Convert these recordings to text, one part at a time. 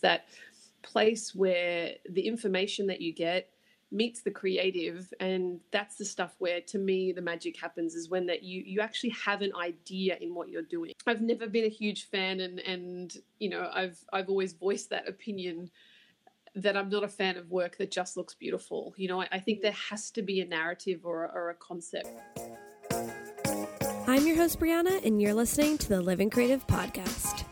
that place where the information that you get meets the creative and that's the stuff where to me the magic happens is when that you you actually have an idea in what you're doing. I've never been a huge fan and and you know i've i've always voiced that opinion that i'm not a fan of work that just looks beautiful. You know i, I think there has to be a narrative or, or a concept. I'm your host brianna and you're listening to the living creative podcast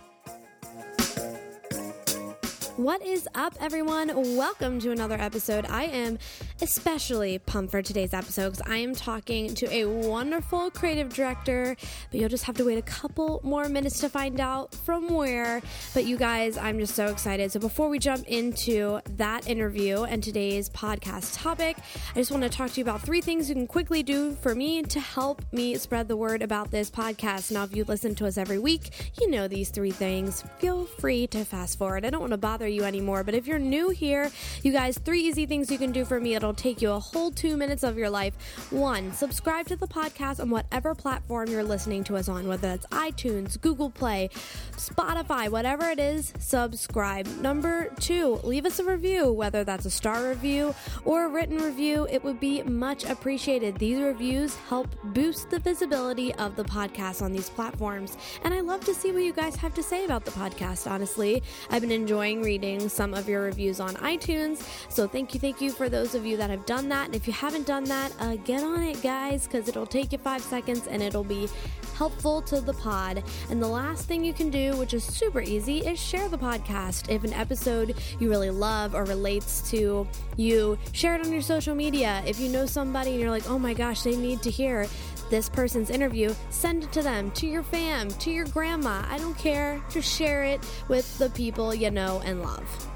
what is up, everyone? Welcome to another episode. I am especially pumped for today's episode because I am talking to a wonderful creative director, but you'll just have to wait a couple more minutes to find out from where. But you guys, I'm just so excited. So before we jump into that interview and today's podcast topic, I just want to talk to you about three things you can quickly do for me to help me spread the word about this podcast. Now, if you listen to us every week, you know these three things. Feel free to fast forward. I don't want to bother you anymore. But if you're new here, you guys, three easy things you can do for me. It'll take you a whole two minutes of your life. One, subscribe to the podcast on whatever platform you're listening to us on, whether that's iTunes, Google Play, Spotify, whatever it is, subscribe. Number two, leave us a review, whether that's a star review or a written review. It would be much appreciated. These reviews help boost the visibility of the podcast on these platforms. And I love to see what you guys have to say about the podcast, honestly. I've been enjoying reading reading some of your reviews on iTunes. So thank you, thank you for those of you that have done that. And if you haven't done that, uh, get on it, guys, because it'll take you five seconds and it'll be helpful to the pod. And the last thing you can do, which is super easy, is share the podcast. If an episode you really love or relates to you, share it on your social media. If you know somebody and you're like, oh my gosh, they need to hear this person's interview, send it to them, to your fam, to your grandma. I don't care. Just share it with the people you know and love.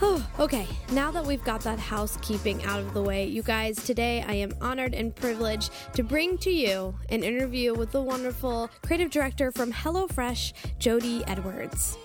Okay, now that we've got that housekeeping out of the way, you guys, today I am honored and privileged to bring to you an interview with the wonderful creative director from HelloFresh, Jodi Edwards.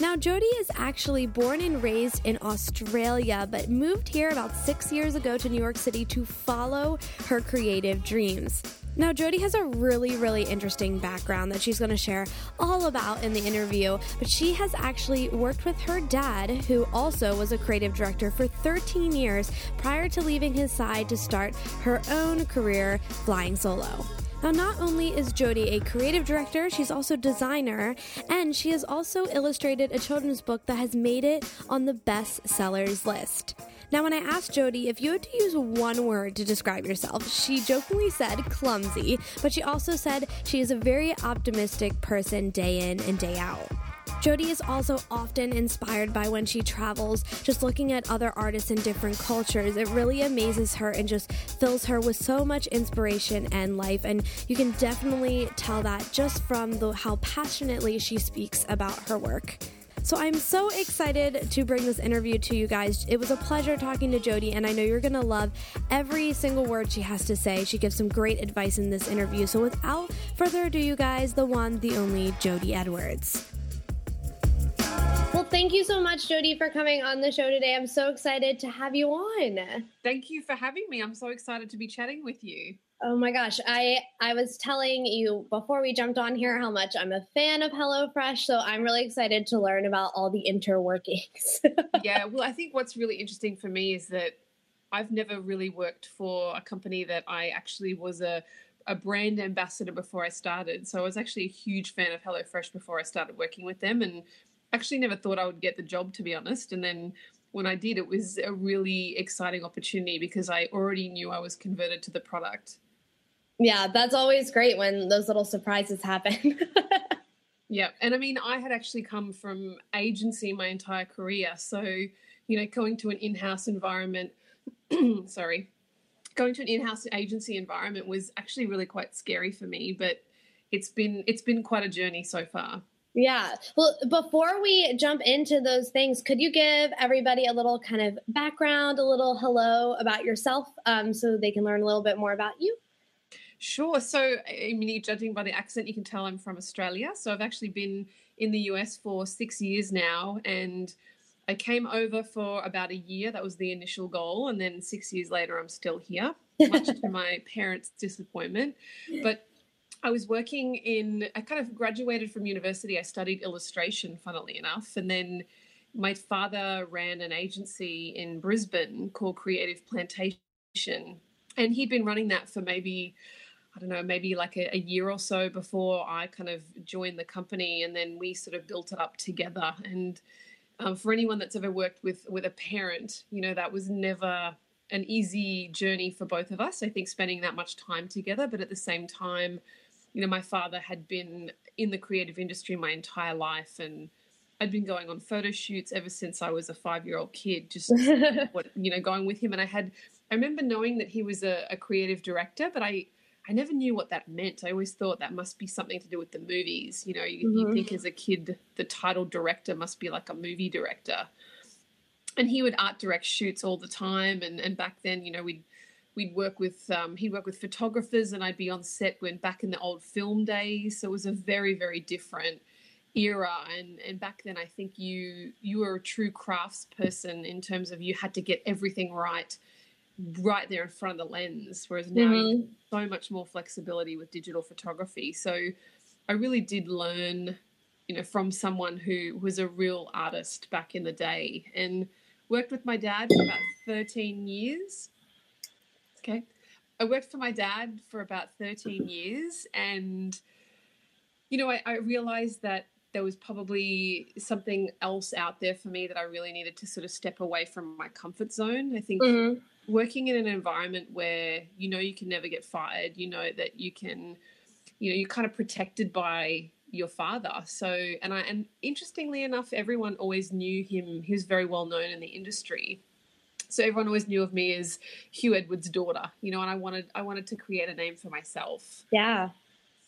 Now, Jodi is actually born and raised in Australia, but moved here about six years ago to New York City to follow her creative dreams. Now, Jodi has a really, really interesting background that she's going to share all about in the interview, but she has actually worked with her dad, who also was a creative director for 13 years prior to leaving his side to start her own career flying solo. Now, not only is Jodi a creative director, she's also designer, and she has also illustrated a children's book that has made it on the best sellers list. Now, when I asked Jodi if you had to use one word to describe yourself, she jokingly said clumsy, but she also said she is a very optimistic person day in and day out. Jodi is also often inspired by when she travels, just looking at other artists in different cultures. It really amazes her and just fills her with so much inspiration and life. And you can definitely tell that just from the, how passionately she speaks about her work. So I'm so excited to bring this interview to you guys. It was a pleasure talking to Jodi, and I know you're going to love every single word she has to say. She gives some great advice in this interview. So without further ado, you guys, the one, the only Jodi Edwards. Well, thank you so much, Jodi, for coming on the show today. I'm so excited to have you on. Thank you for having me. I'm so excited to be chatting with you. Oh my gosh, I I was telling you before we jumped on here how much I'm a fan of HelloFresh, so I'm really excited to learn about all the interworkings. yeah, well, I think what's really interesting for me is that I've never really worked for a company that I actually was a a brand ambassador before I started. So I was actually a huge fan of HelloFresh before I started working with them and actually never thought I would get the job, to be honest. And then when I did, it was a really exciting opportunity because I already knew I was converted to the product. Yeah, that's always great when those little surprises happen. yeah. And I mean, I had actually come from agency my entire career. So, you know, going to an in house environment, sorry, going to an in house agency environment was actually really quite scary for me, but it's been it's been quite a journey so far. Yeah. Well, before we jump into those things, could you give everybody a little kind of background, a little hello about yourself um, so they can learn a little bit more about you? Sure. So, I mean, judging by the accent, you can tell I'm from Australia. So, I've actually been in the US for six years now. And I came over for about a year. That was the initial goal. And then six years later, I'm still here, much to my parents' disappointment. But I was working in, I kind of graduated from university. I studied illustration, funnily enough. And then my father ran an agency in Brisbane called Creative Plantation, and he'd been running that for maybe I don't know, maybe like a, a, year or so before I kind of joined the company, and then we sort of built it up together. And um, for anyone that's ever worked with with a parent, you know that was never an easy journey for both of us. I think spending that much time together, but at the same time, you know, my father had been in the creative industry my entire life, and I'd been going on photo shoots ever since I was a five year old kid, just what, you know, going with him. And I had, I remember knowing that he was a, a creative director, but I I never knew what that meant. I always thought that must be something to do with the movies. You know, you, mm-hmm. you think as a kid the title director must be like a movie director. And he would art direct shoots all the time. And, and back then, you know, we'd we'd work with um, he'd work with photographers, and I'd be on set when back in the old film days. So it was a very very different era. And and back then, I think you you were a true crafts person in terms of you had to get everything right right there in front of the lens. Whereas now mm-hmm. so much more flexibility with digital photography. So I really did learn, you know, from someone who was a real artist back in the day and worked with my dad for about 13 years. Okay. I worked for my dad for about 13 years and you know, I, I realized that there was probably something else out there for me that I really needed to sort of step away from my comfort zone. I think mm-hmm working in an environment where you know you can never get fired, you know that you can, you know, you're kind of protected by your father. So, and I, and interestingly enough, everyone always knew him. He was very well known in the industry. So everyone always knew of me as Hugh Edwards' daughter, you know, and I wanted, I wanted to create a name for myself. Yeah.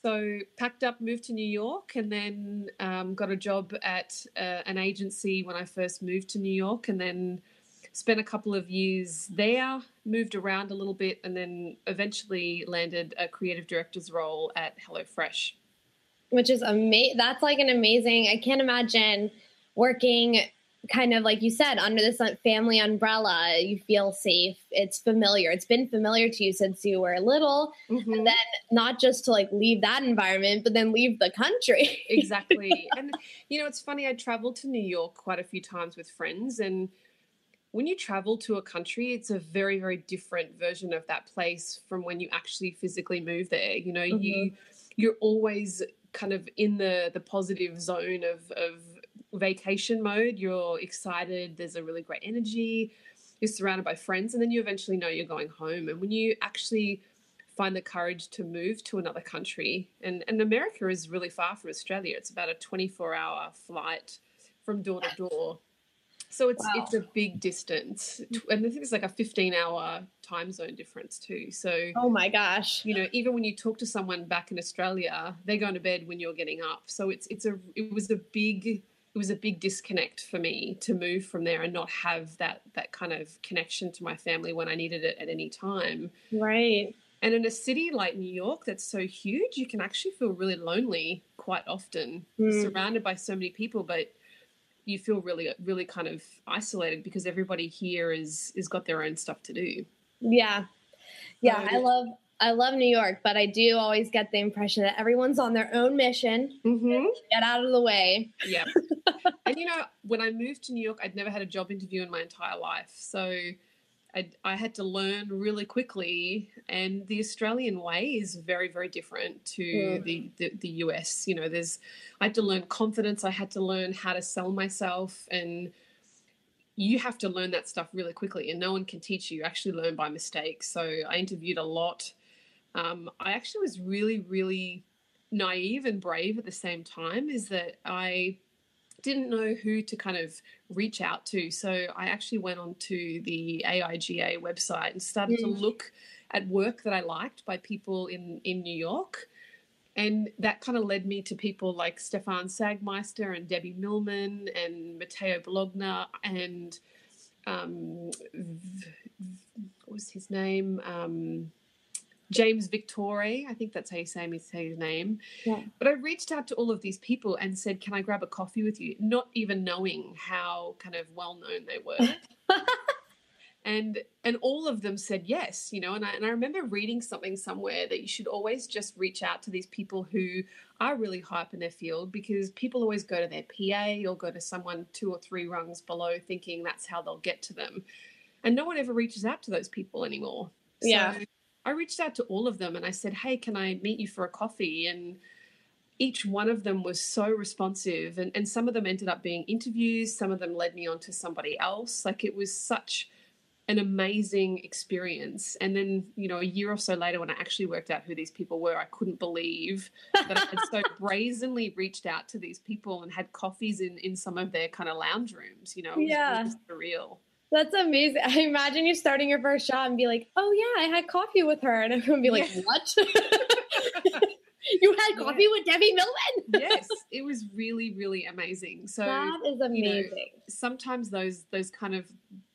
So packed up, moved to New York, and then um, got a job at uh, an agency when I first moved to New York, and then spent a couple of years there, moved around a little bit, and then eventually landed a creative director's role at HelloFresh. Which is amazing. That's like an amazing, I can't imagine working kind of like you said under this family umbrella you feel safe it's familiar it's been familiar to you since you were little mm-hmm. and then not just to like leave that environment but then leave the country exactly and you know it's funny i traveled to new york quite a few times with friends and when you travel to a country, it's a very, very different version of that place from when you actually physically move there. You know, mm-hmm. you you're always kind of in the the positive zone of of vacation mode. You're excited. There's a really great energy. You're surrounded by friends, and then you eventually know you're going home. And when you actually find the courage to move to another country, and and America is really far from Australia. It's about a 24 hour flight from door to door so it's wow. it's a big distance, and I think it's like a 15 hour time zone difference too. So oh my gosh, you know, even when you talk to someone back in Australia, they're going to bed when you're getting up. So it's it's a it was a big it was a big disconnect for me to move from there and not have that that kind of connection to my family when I needed it at any time. Right. And in a city like New York that's so huge, you can actually feel really lonely quite often, mm. surrounded by so many people, but you feel really really kind of isolated because everybody here is is got their own stuff to do yeah yeah i love i love new york but i do always get the impression that everyone's on their own mission mm-hmm. get out of the way yeah and you know when i moved to new york i'd never had a job interview in my entire life so I, I, had to learn really quickly, and the Australian way is very, very different to mm. the, the, the US. You know, there's I had to learn confidence. I had to learn how to sell myself, and you have to learn that stuff really quickly, and no one can teach you. You actually learn by mistake. So I interviewed a lot. Um, I actually was really, really naive and brave at the same time. Is that I didn't know who to kind of reach out to. So I actually went onto the AIGA website and started mm. to look at work that I liked by people in, in New York. And that kind of led me to people like Stefan Sagmeister and Debbie Millman and Matteo Bologna and um, what was his name? Um, James Victore, I think that's how you say his name. Yeah. But I reached out to all of these people and said, "Can I grab a coffee with you?" Not even knowing how kind of well known they were. and and all of them said yes you know and I, and I remember reading something somewhere that you should always just reach out to these people who are really high up in their field because people always go to their pa or go to someone two or three rungs below thinking that's how they'll get to them and no one ever reaches out to those people anymore so yeah i reached out to all of them and i said hey can i meet you for a coffee and each one of them was so responsive and, and some of them ended up being interviews some of them led me on to somebody else like it was such an amazing experience. And then, you know, a year or so later, when I actually worked out who these people were, I couldn't believe that I had so brazenly reached out to these people and had coffees in in some of their kind of lounge rooms. You know, it yeah, was surreal. That's amazing. I imagine you starting your first shop and be like, "Oh yeah, I had coffee with her," and everyone be like, yeah. "What?" you had coffee yeah. with Debbie Millman? yes, it was really, really amazing. So that is amazing. You know, sometimes those those kind of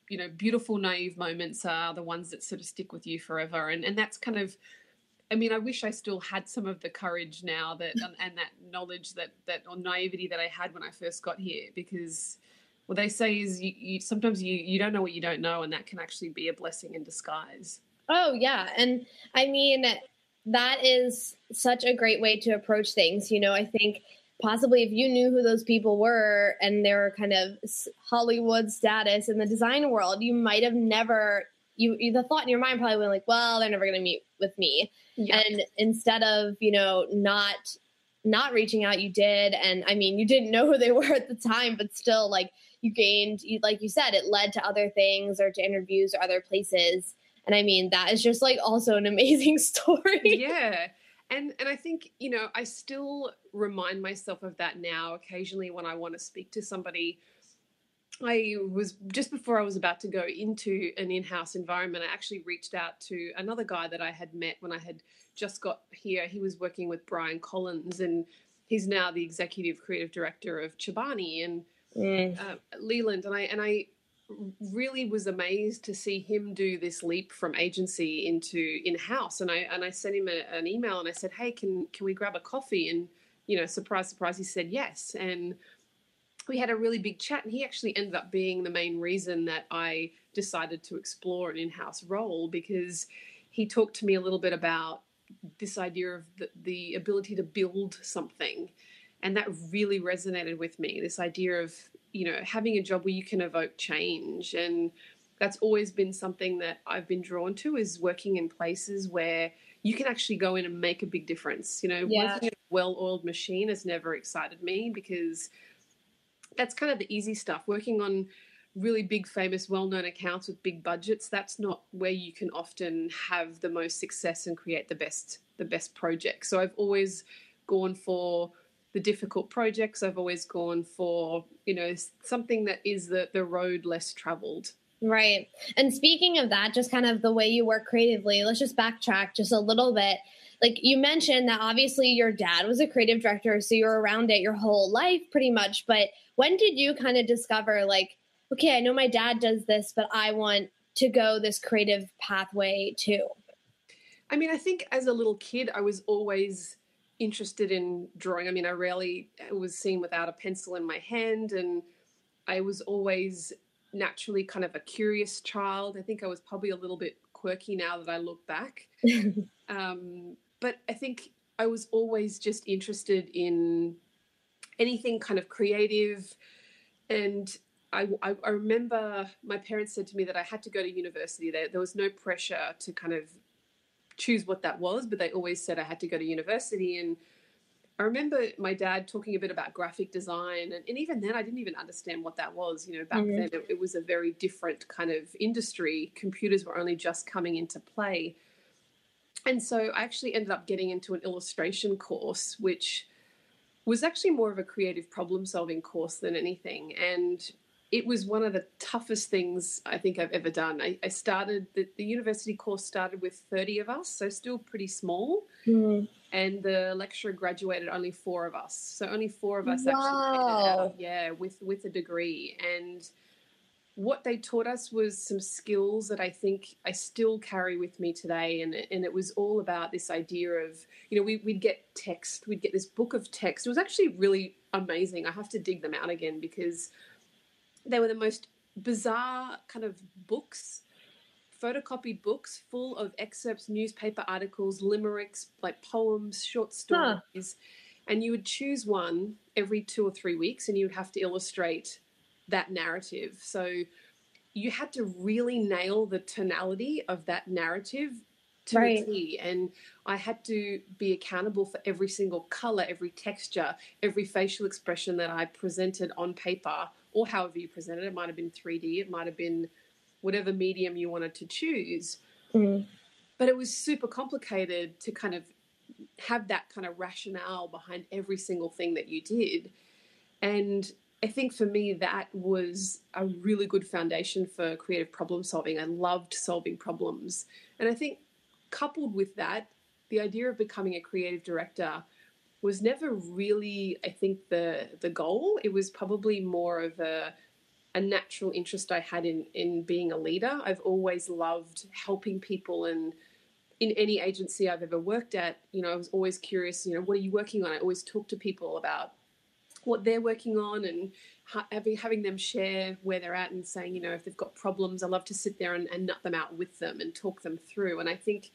you know beautiful naive moments are the ones that sort of stick with you forever and and that's kind of I mean, I wish I still had some of the courage now that and, and that knowledge that that or naivety that I had when I first got here, because what they say is you, you sometimes you you don't know what you don't know, and that can actually be a blessing in disguise. Oh yeah, and I mean that is such a great way to approach things. You know, I think possibly if you knew who those people were and they were kind of Hollywood status in the design world, you might have never you the thought in your mind probably went like, well, they're never going to meet with me. And instead of you know not not reaching out, you did, and I mean, you didn't know who they were at the time, but still, like you gained, you, like you said, it led to other things or to interviews or other places. And I mean, that is just like also an amazing story. Yeah and and i think you know i still remind myself of that now occasionally when i want to speak to somebody i was just before i was about to go into an in-house environment i actually reached out to another guy that i had met when i had just got here he was working with brian collins and he's now the executive creative director of chobani and mm. uh, leland and i and i really was amazed to see him do this leap from agency into in-house. And i and i sent him a, an email and i said hey can can we grab a coffee? And you know surprise surprise he said yes. And we had a really big chat and he actually ended up being the main reason that i decided to explore an in-house role because he talked to me a little bit about this idea of the, the ability to build something and that really resonated with me this idea of you know, having a job where you can evoke change. And that's always been something that I've been drawn to is working in places where you can actually go in and make a big difference. You know, yeah. working in a well oiled machine has never excited me because that's kind of the easy stuff. Working on really big, famous, well known accounts with big budgets, that's not where you can often have the most success and create the best the best projects. So I've always gone for the difficult projects. I've always gone for, you know, something that is the, the road less traveled. Right. And speaking of that, just kind of the way you work creatively, let's just backtrack just a little bit. Like you mentioned that obviously your dad was a creative director, so you're around it your whole life pretty much. But when did you kind of discover, like, okay, I know my dad does this, but I want to go this creative pathway too? I mean, I think as a little kid, I was always interested in drawing. I mean, I rarely was seen without a pencil in my hand, and I was always naturally kind of a curious child. I think I was probably a little bit quirky now that I look back. um, but I think I was always just interested in anything kind of creative. And I, I, I remember my parents said to me that I had to go to university. There, there was no pressure to kind of choose what that was, but they always said I had to go to university. And I remember my dad talking a bit about graphic design, and, and even then, I didn't even understand what that was. You know, back mm-hmm. then it, it was a very different kind of industry. Computers were only just coming into play. And so I actually ended up getting into an illustration course, which was actually more of a creative problem solving course than anything. And it was one of the toughest things I think I've ever done. I, I started the, the, university course started with 30 of us, so still pretty small. Mm. And the lecturer graduated only four of us. So only four of us wow. actually yeah, with with a degree. And what they taught us was some skills that I think I still carry with me today. And, and it was all about this idea of, you know, we, we'd get text, we'd get this book of text. It was actually really amazing. I have to dig them out again because they were the most bizarre kind of books photocopied books full of excerpts, newspaper articles, limericks, like poems, short stories. Huh. And you would choose one every two or three weeks and you would have to illustrate that narrative. So you had to really nail the tonality of that narrative to right. a T. And I had to be accountable for every single color, every texture, every facial expression that I presented on paper or however you presented it. It might have been 3D, it might have been whatever medium you wanted to choose. Mm. But it was super complicated to kind of have that kind of rationale behind every single thing that you did. And I think for me, that was a really good foundation for creative problem solving. I loved solving problems. And I think coupled with that, the idea of becoming a creative director was never really, I think, the the goal. It was probably more of a a natural interest I had in in being a leader. I've always loved helping people and in any agency I've ever worked at, you know, I was always curious, you know, what are you working on? I always talk to people about what they're working on and having, having them share where they're at and saying, you know, if they've got problems, I love to sit there and, and nut them out with them and talk them through. And I think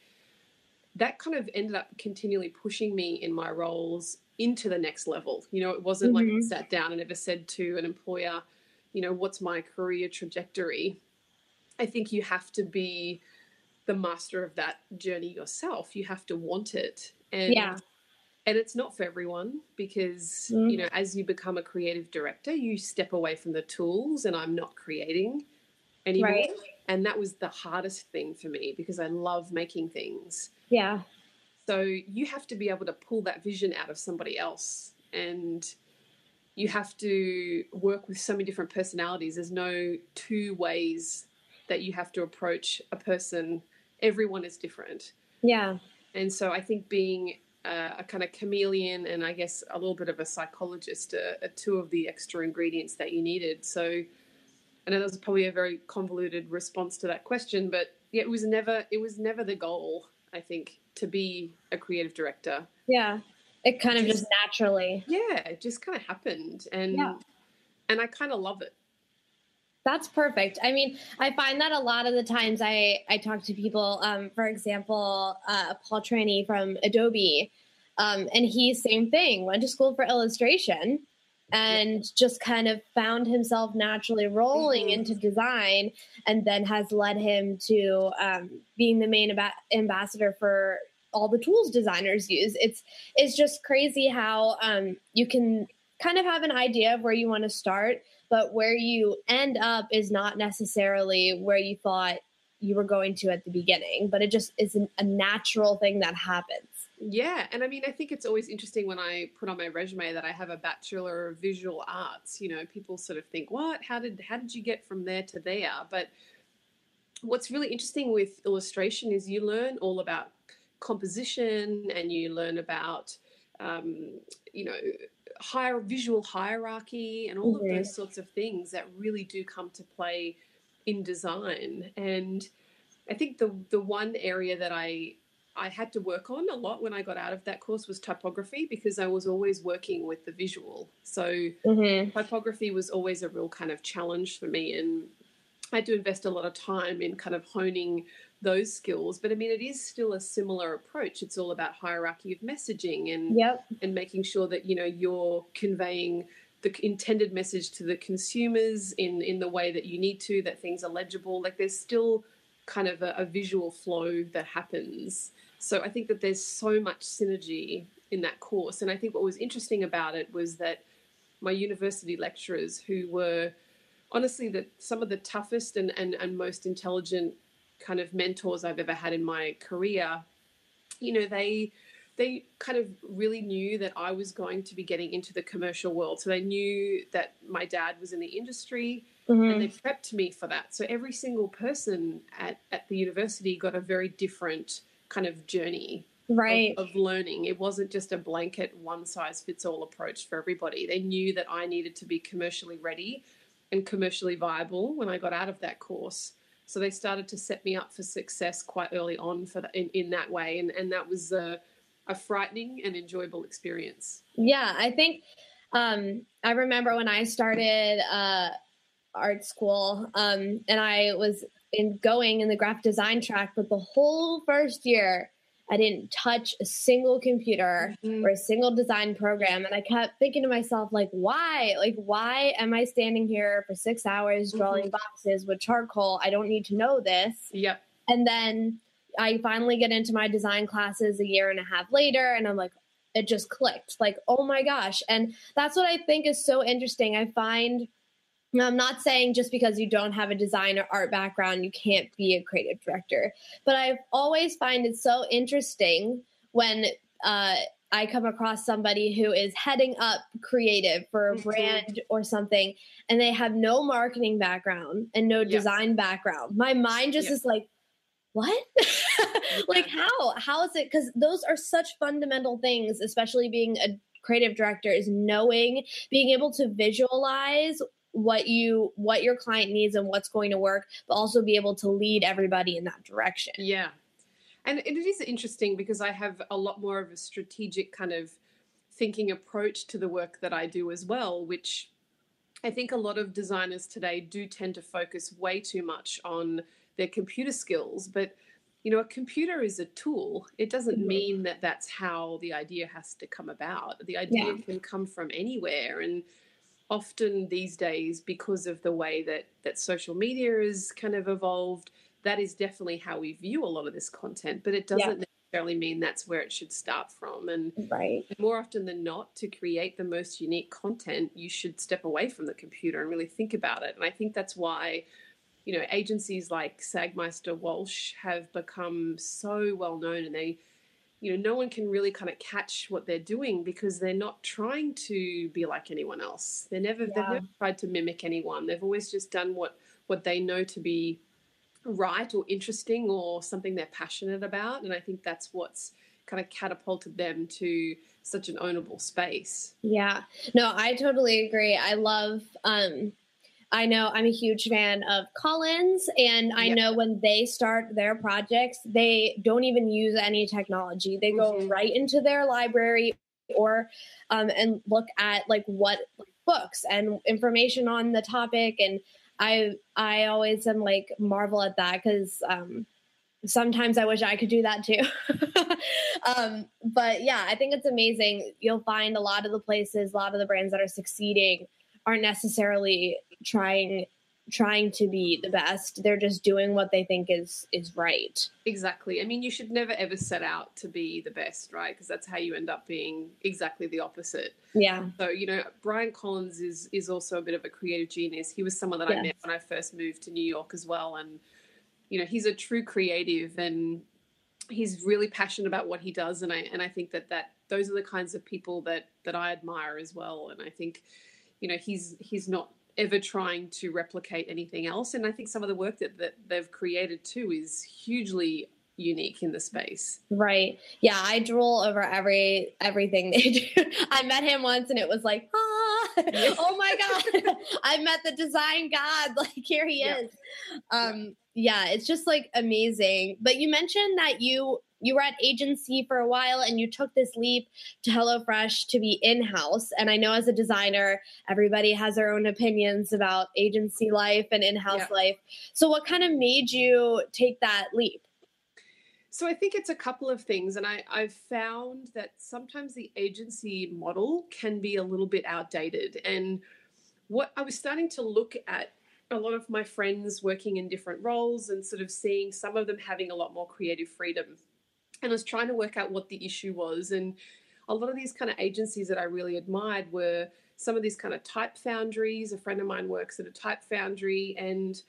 that kind of ended up continually pushing me in my roles into the next level. You know, it wasn't mm-hmm. like I sat down and ever said to an employer, you know, what's my career trajectory? I think you have to be the master of that journey yourself. You have to want it. And yeah. and it's not for everyone because, mm. you know, as you become a creative director, you step away from the tools and I'm not creating anymore. Right. And that was the hardest thing for me because I love making things. Yeah. So you have to be able to pull that vision out of somebody else and you have to work with so many different personalities. There's no two ways that you have to approach a person. Everyone is different. Yeah. And so I think being a, a kind of chameleon and I guess a little bit of a psychologist are, are two of the extra ingredients that you needed. So I know that was probably a very convoluted response to that question, but yeah, it was never it was never the goal. I think to be a creative director. Yeah, it kind of just, just naturally. Yeah, it just kind of happened, and yeah. and I kind of love it. That's perfect. I mean, I find that a lot of the times I I talk to people, um, for example, uh, Paul Trani from Adobe, um, and he same thing went to school for illustration and just kind of found himself naturally rolling mm-hmm. into design and then has led him to um, being the main ab- ambassador for all the tools designers use. It's it's just crazy how um, you can kind of have an idea of where you want to start but where you end up is not necessarily where you thought you were going to at the beginning but it just is an, a natural thing that happens yeah, and I mean, I think it's always interesting when I put on my resume that I have a bachelor of visual arts. You know, people sort of think, "What? How did how did you get from there to there?" But what's really interesting with illustration is you learn all about composition and you learn about um, you know higher visual hierarchy and all mm-hmm. of those sorts of things that really do come to play in design and I think the the one area that I I had to work on a lot when I got out of that course was typography because I was always working with the visual. So mm-hmm. typography was always a real kind of challenge for me, and I had to invest a lot of time in kind of honing those skills. But I mean, it is still a similar approach. It's all about hierarchy of messaging and yep. and making sure that you know you're conveying the intended message to the consumers in in the way that you need to. That things are legible. Like there's still kind of a, a visual flow that happens. So I think that there's so much synergy in that course. And I think what was interesting about it was that my university lecturers, who were honestly the, some of the toughest and, and, and most intelligent kind of mentors I've ever had in my career, you know, they they kind of really knew that I was going to be getting into the commercial world. So they knew that my dad was in the industry mm-hmm. and they prepped me for that. So every single person at, at the university got a very different kind of journey right of, of, learning it wasn't just a blanket one size fits all approach for everybody they knew that i needed to be commercially ready and commercially viable when i got out of that course so they started to set me up for success quite early on for the, in, in that way and, and that was a, a frightening and enjoyable experience yeah i think um, i remember when i started uh, art school um, and i was in going in the graphic design track, but the whole first year I didn't touch a single computer mm-hmm. or a single design program. And I kept thinking to myself, like, why? Like, why am I standing here for six hours drawing mm-hmm. boxes with charcoal? I don't need to know this. Yep. And then I finally get into my design classes a year and a half later, and I'm like, it just clicked. Like, oh my gosh. And that's what I think is so interesting. I find I'm not saying just because you don't have a design or art background, you can't be a creative director. But I've always find it so interesting when uh, I come across somebody who is heading up creative for a mm-hmm. brand or something, and they have no marketing background and no design background. My mind just is like, what? like how? How is it? Because those are such fundamental things, especially being a creative director, is knowing, being able to visualize what you what your client needs and what's going to work but also be able to lead everybody in that direction yeah and it is interesting because i have a lot more of a strategic kind of thinking approach to the work that i do as well which i think a lot of designers today do tend to focus way too much on their computer skills but you know a computer is a tool it doesn't mm-hmm. mean that that's how the idea has to come about the idea yeah. can come from anywhere and often these days because of the way that that social media is kind of evolved that is definitely how we view a lot of this content but it doesn't yeah. necessarily mean that's where it should start from and right more often than not to create the most unique content you should step away from the computer and really think about it and i think that's why you know agencies like sagmeister walsh have become so well known and they you know, no one can really kind of catch what they're doing because they're not trying to be like anyone else. They're never yeah. they've never tried to mimic anyone. They've always just done what what they know to be right or interesting or something they're passionate about. And I think that's what's kind of catapulted them to such an ownable space. Yeah. No, I totally agree. I love um I know I'm a huge fan of Collins, and I know when they start their projects, they don't even use any technology. They go mm-hmm. right into their library or um, and look at like what books and information on the topic. And I I always am like marvel at that because um, sometimes I wish I could do that too. um, but yeah, I think it's amazing. You'll find a lot of the places, a lot of the brands that are succeeding aren't necessarily trying trying to be the best. They're just doing what they think is is right. Exactly. I mean you should never ever set out to be the best right? Because that's how you end up being exactly the opposite. Yeah. So you know brian collins is is also a bit of a creative genius. He was someone that yes. i met when i first moved to new york as well. And you know he's a true creative and he's really passionate about what he does. And i and i think that that those are the kinds of people that that i admire as well. And i think you know he's he's not ever trying to replicate anything else. And i think some of the work that, that they've created too is hugely unique in the space. Right. Yeah i drool over every everything they do. I met him once and it was like ah. Oh my god. I met the design god. Like here he yeah. is. Um yeah it's just like amazing. But you mentioned that you you were at agency for a while and you took this leap to HelloFresh to be in house. And I know as a designer, everybody has their own opinions about agency life and in house yeah. life. So, what kind of made you take that leap? So I think it's a couple of things, and I, I've found that sometimes the agency model can be a little bit outdated. And what I was starting to look at a lot of my friends working in different roles and sort of seeing some of them having a lot more creative freedom and I was trying to work out what the issue was. And a lot of these kind of agencies that I really admired were some of these kind of type foundries. A friend of mine works at a type foundry, and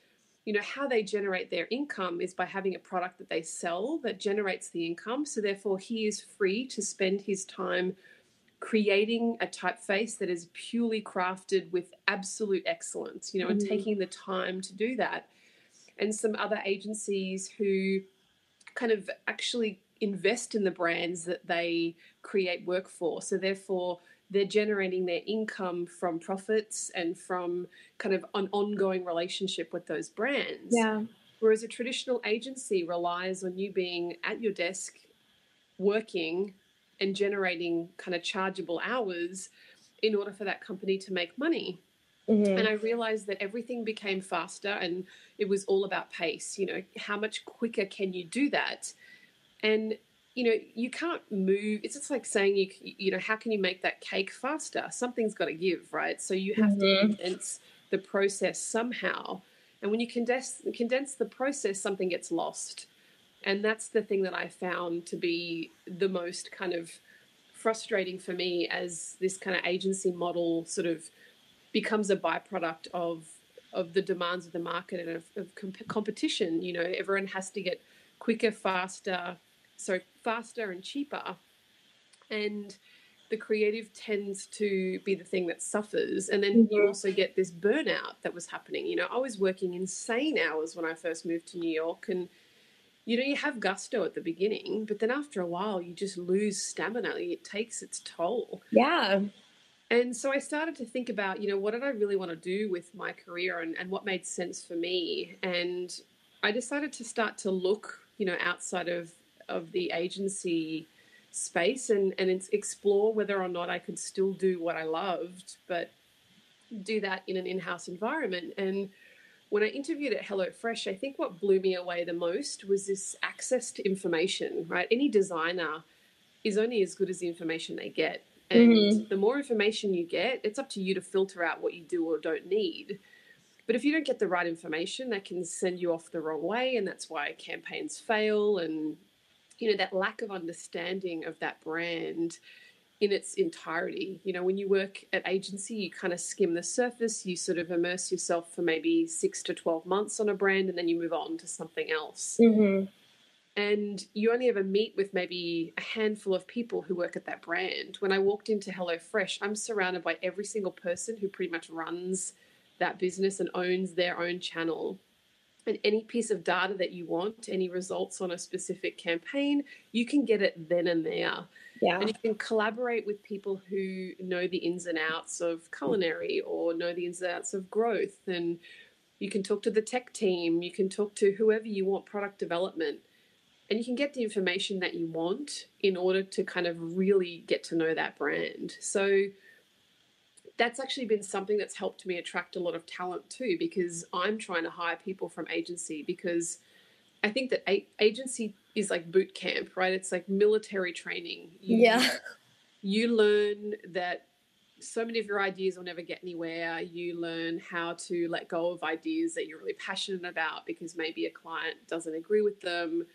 you know how they generate their income is by having a product that they sell that generates the income. So therefore, he is free to spend his time creating a typeface that is purely crafted with absolute excellence. You know, mm-hmm. and taking the time to do that. And some other agencies who kind of actually invest in the brands that they create work for. So therefore, they're generating their income from profits and from kind of an ongoing relationship with those brands. Yeah. Whereas a traditional agency relies on you being at your desk working and generating kind of chargeable hours in order for that company to make money. Mm-hmm. And I realized that everything became faster and it was all about pace. You know, how much quicker can you do that? And, you know, you can't move. It's just like saying, you, you know, how can you make that cake faster? Something's got to give, right? So you have mm-hmm. to condense the process somehow. And when you condense, condense the process, something gets lost. And that's the thing that I found to be the most kind of frustrating for me as this kind of agency model sort of becomes a byproduct of of the demands of the market and of, of comp- competition. You know, everyone has to get quicker, faster, so faster and cheaper, and the creative tends to be the thing that suffers. And then mm-hmm. you also get this burnout that was happening. You know, I was working insane hours when I first moved to New York and you know, you have gusto at the beginning, but then after a while, you just lose stamina. It takes its toll. Yeah. And so I started to think about, you know, what did I really want to do with my career and, and what made sense for me? And I decided to start to look, you know, outside of, of the agency space and, and explore whether or not I could still do what I loved, but do that in an in house environment. And when I interviewed at HelloFresh, I think what blew me away the most was this access to information, right? Any designer is only as good as the information they get. And mm-hmm. the more information you get, it's up to you to filter out what you do or don't need. But if you don't get the right information, that can send you off the wrong way. And that's why campaigns fail. And, you know, that lack of understanding of that brand in its entirety. You know, when you work at agency, you kind of skim the surface, you sort of immerse yourself for maybe six to 12 months on a brand, and then you move on to something else. Mm-hmm. And you only ever meet with maybe a handful of people who work at that brand. When I walked into HelloFresh, I'm surrounded by every single person who pretty much runs that business and owns their own channel. And any piece of data that you want, any results on a specific campaign, you can get it then and there. Yeah. And you can collaborate with people who know the ins and outs of culinary or know the ins and outs of growth. And you can talk to the tech team, you can talk to whoever you want, product development. And you can get the information that you want in order to kind of really get to know that brand. So that's actually been something that's helped me attract a lot of talent too, because I'm trying to hire people from agency because I think that a- agency is like boot camp, right? It's like military training. You, yeah. You learn that so many of your ideas will never get anywhere. You learn how to let go of ideas that you're really passionate about because maybe a client doesn't agree with them.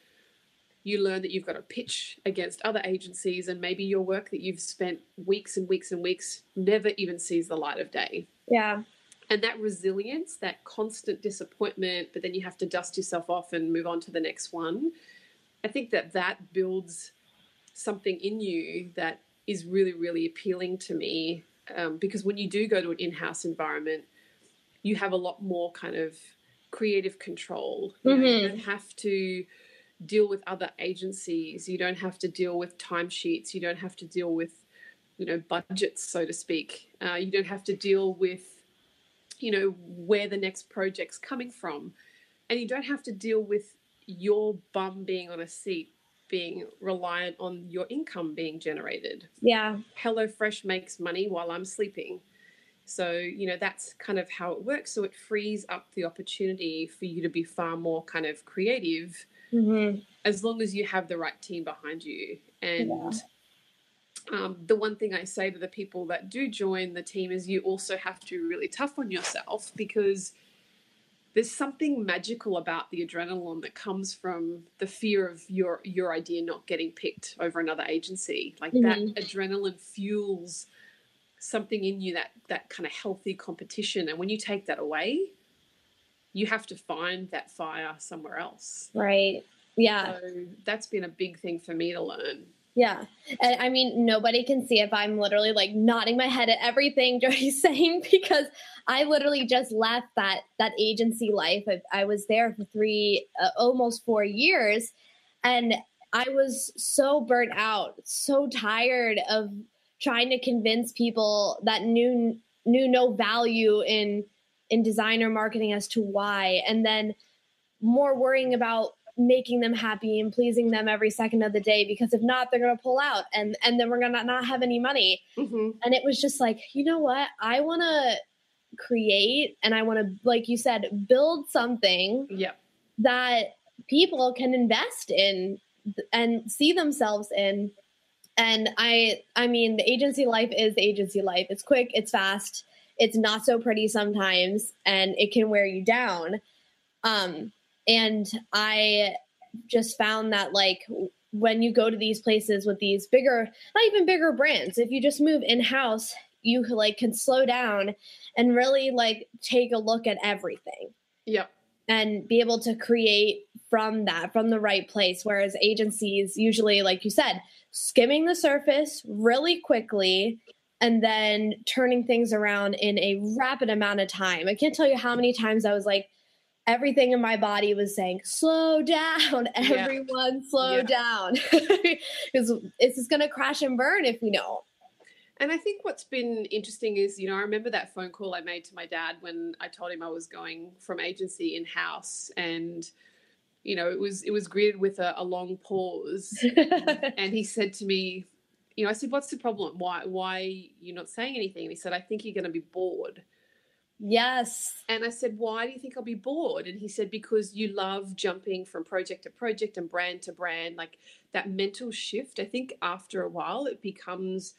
You learn that you've got to pitch against other agencies, and maybe your work that you've spent weeks and weeks and weeks never even sees the light of day. Yeah and that resilience, that constant disappointment, but then you have to dust yourself off and move on to the next one. I think that that builds something in you that is really, really appealing to me um, because when you do go to an in house environment, you have a lot more kind of creative control. You, mm-hmm. know, you don't have to deal with other agencies, you don't have to deal with timesheets, you don't have to deal with you know budgets so to speak. Uh, you don't have to deal with you know where the next project's coming from. And you don't have to deal with your bum being on a seat being reliant on your income being generated. Yeah. HelloFresh makes money while i'm sleeping. So you know that's kind of how it works. So it frees up the opportunity for you to be far more kind of creative mm-hmm. as long as you have the right team behind you and yeah um, the one thing I say to the people that do join the team is you also have to be really tough on yourself because there's something magical about the adrenaline that comes from the fear of your your idea not getting picked over another agency. Like mm-hmm. that adrenaline fuels something in you that that kind of healthy competition, and when you take that away, you have to find that fire somewhere else. Right. Yeah. So that's been a big thing for me to learn. Yeah. And I mean, nobody can see if I'm literally like nodding my head at everything Jodi's saying because I literally just left that that agency life. I, I was there for three, uh, almost four years, and I was so burnt out, so tired of trying to convince people that knew knew no value in in designer marketing as to why, and then more worrying about making them happy and pleasing them every second of the day because if not they're going to pull out and and then we're going to not have any money mm-hmm. and it was just like you know what i want to create and I want to, like you said, build something Yep. that people can invest in and see themselves in. And I, I mean, the agency life is the agency life. It's quick, it's fast, it's not so pretty sometimes, and it can wear you down. Um, and I just found that like when you go to these places with these bigger, not even bigger brands, if you just move in house, you like can slow down and really like take a look at everything Yep. and be able to create from that from the right place whereas agencies usually like you said skimming the surface really quickly and then turning things around in a rapid amount of time i can't tell you how many times i was like everything in my body was saying slow down Yeah. everyone slow Yeah. down because it's just going to crash and burn if we don't And I think what's been interesting is, you know, I remember that phone call I made to my dad when I told him I was going from agency in house, and you know, it was it was greeted with a, a long pause, and he said to me, you know, I said, "What's the problem? Why why you not saying anything?" And he said, "I think you're going to be bored." yes And I said, Why do you think I'll be bored? And he said, Because you love jumping from project to project and brand to brand, like that mental shift. I think after a while, it becomes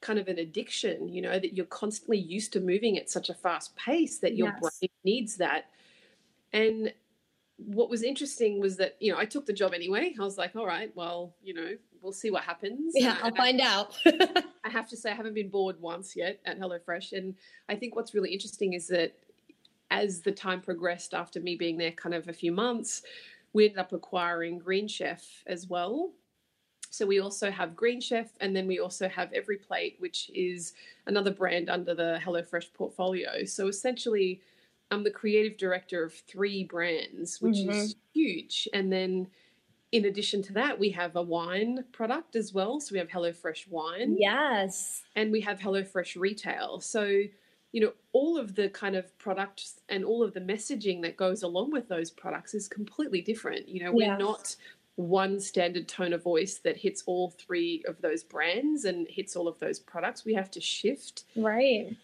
kind of an addiction, you know, that you're constantly used to moving at such a fast pace that your Yes. brain needs that. And what was interesting was that, you know, I took the job anyway. I was like, All right, well, you know, we'll see what happens. yeah i'll I- find out I have to say, I haven't been bored once yet at HelloFresh. And I think what's really interesting is that as the time progressed after me being there kind of a few months, we ended up acquiring Green Chef as well. So we also have Green Chef, and then we also have EveryPlate, which is another brand under the HelloFresh portfolio. So essentially, I'm the creative director of three brands, which is mm-hmm. huge. And then in addition to that, we have a wine product as well. So we have HelloFresh wine yes and we have HelloFresh retail. So, you know, all of the kind of products and all of the messaging that goes along with those products is completely different. You know, we're not one standard tone of voice that hits all three of those brands and hits all of those products. We have to shift right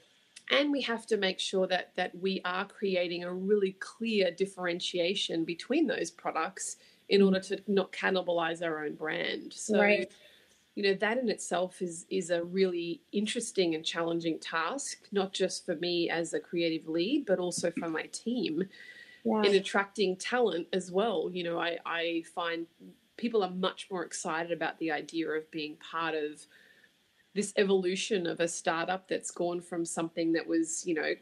and we have to make sure that that we are creating a really clear differentiation between those products in order to not cannibalize our own brand. So Right. you know that in itself is is a really interesting and challenging task not just for me as a creative lead but also for my team yeah in attracting talent as well you know i i find people are much more excited about the idea of being part of this evolution of a startup that's gone from something that was you know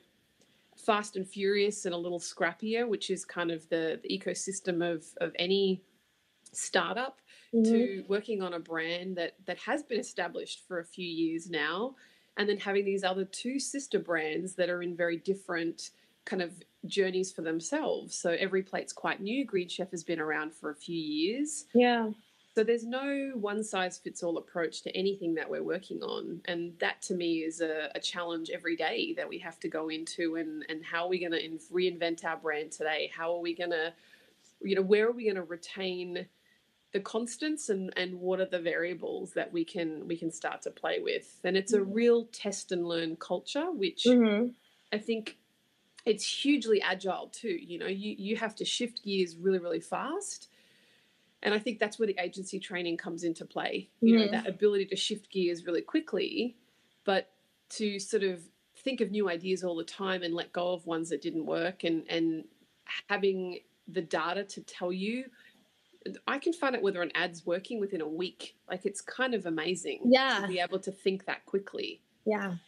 fast and furious and a little scrappier which is kind of the, the ecosystem of of any startup Mhm. to working on a brand that that has been established for a few years now and then having these other two sister brands that are in very different kind of journeys for themselves. So EveryPlate's quite new. Green Chef has been around for a few years. Yeah so there's no one size fits all approach to anything that we're working on. And that to me is a, a challenge every day that we have to go into and and how are we going to reinvent our brand today? How are we going to you know where are we going to retain the constants and and what are the variables that we can we can start to play with? And it's a real test and learn culture which hmm i think it's hugely agile too. You know you you have to shift gears really really fast and i think that's where the agency training comes into play you know Mhm. that ability to shift gears really quickly but to sort of think of new ideas all the time and let go of ones that didn't work and and having the data to tell you I can find out whether an ad's working within a week. Like it's kind of amazing Yeah. to be able to think that quickly. Yeah,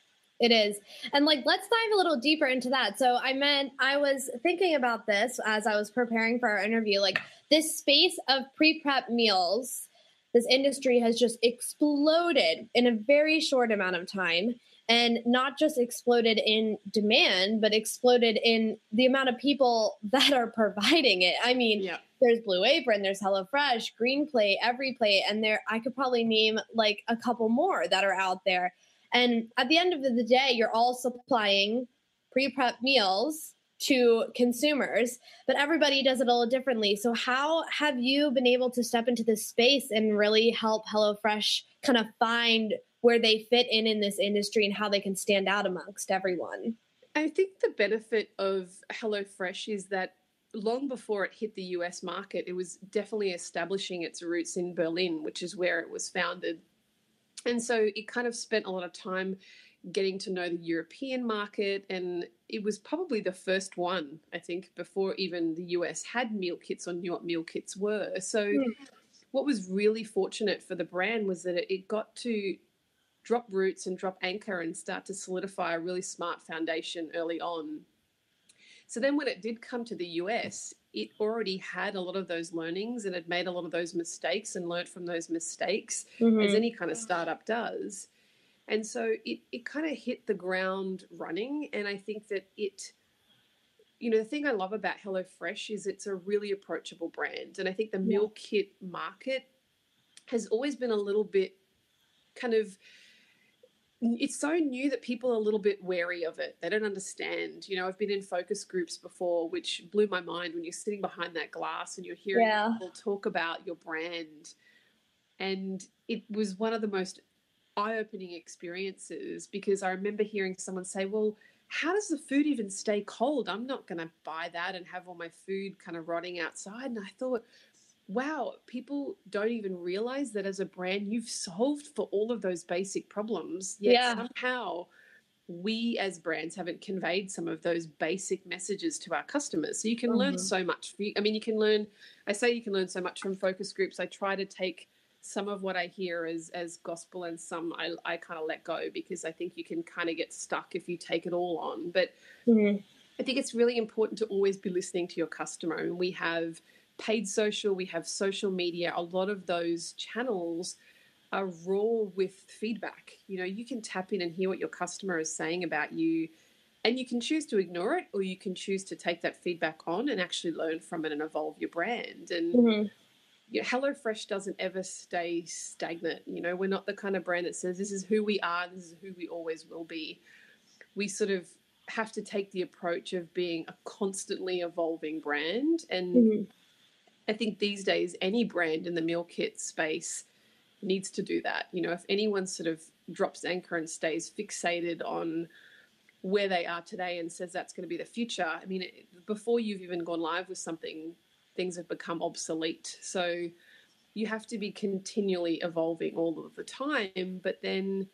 it is. And like, let's dive a little deeper into that. So, I meant, I was thinking about this as I was preparing for our interview. Like, this space of pre prep meals, this industry has just exploded in a very short amount of time. And not just exploded in demand, but exploded in the amount of people that are providing it. I mean, Yeah. there's Blue Apron, there's HelloFresh, Green Plate, EveryPlate, and there I could probably name like a couple more that are out there. And at the end of the day, you're all supplying pre-prep meals to consumers, but everybody does it a little differently. So how have you been able to step into this space and really help HelloFresh kind of find where they fit in in this industry and how they can stand out amongst everyone? I think the benefit of HelloFresh is that long before it hit the US market, it was definitely establishing its roots in Berlin, which is where it was founded. And so it kind of spent a lot of time getting to know the European market. And it was probably the first one, I think, before even the US had meal kits or knew what meal kits were. So, mm. what was really fortunate for the brand was that it got to drop roots and drop anchor and start to solidify a really smart foundation early on. So then when it did come to the US, it already had a lot of those learnings and had made a lot of those mistakes and learned from those mistakes, mm-hmm. as any kind of startup does. And so it, it kind of hit the ground running. And I think that it, you know, the thing I love about HelloFresh is it's a really approachable brand. And I think the meal kit market has always been a little bit kind of it's so new that people are a little bit wary of it. They don't understand. You know, I've been in focus groups before, which blew my mind when you're sitting behind that glass and you're hearing yeah. people talk about your brand. And it was one of the most eye opening experiences because I remember hearing someone say, Well, how does the food even stay cold? I'm not going to buy that and have all my food kind of rotting outside. And I thought, wow, people don't even realize that as a brand, you've solved for all of those basic problems. Yet yeah. somehow we as brands haven't conveyed some of those basic messages to our customers. So you can mm-hmm. learn so much. I mean, you can learn, I say you can learn so much from focus groups. I try to take some of what I hear as, as gospel and some I, I kind of let go because I think you can kind of get stuck if you take it all on. But mm-hmm. I think it's really important to always be listening to your customer. And we have, paid social, we have social media. A lot of those channels are raw with feedback. You know, you can tap in and hear what your customer is saying about you, and you can choose to ignore it, or you can choose to take that feedback on and actually learn from it and evolve your brand. And mm-hmm. you know, HelloFresh doesn't ever stay stagnant. You know, we're not the kind of brand that says this is who we are, this is who we always will be. We sort of have to take the approach of being a constantly evolving brand and mm-hmm I think these days any brand in the meal kit space needs to do that. You know, if anyone sort of drops anchor and stays fixated on where they are today and says that's going to be the future, I mean, before you've even gone live with something, things have become obsolete. So you have to be continually evolving all of the time, but then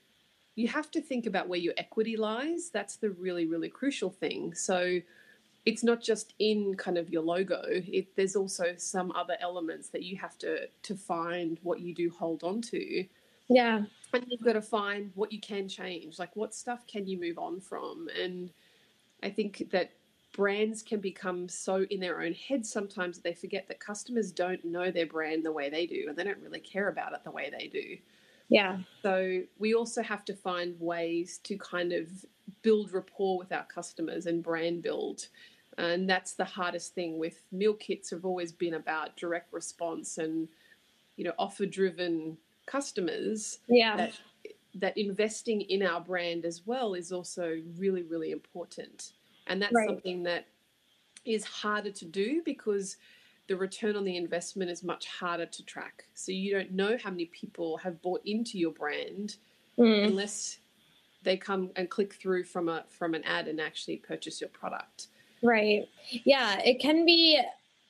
you have to think about where your equity lies. That's the really, really crucial thing. So it's not just in kind of your logo. It, there's also some other elements that you have to to find what you do hold on to. Yeah. And you've got to find what you can change. Like what stuff can you move on from? And I think that brands can become so in their own heads sometimes that they forget that customers don't know their brand the way they do and they don't really care about it the way they do. Yeah. So we also have to find ways to kind of build rapport with our customers and brand build and that's the hardest thing with meal kits have always been about direct response and you know offer driven customers yeah that that investing in our brand as well is also really really important and that's right. something that is harder to do because the return on the investment is much harder to track so you don't know how many people have bought into your brand mm. unless they come and click through from a from an ad and actually purchase your product Right. Yeah, it can be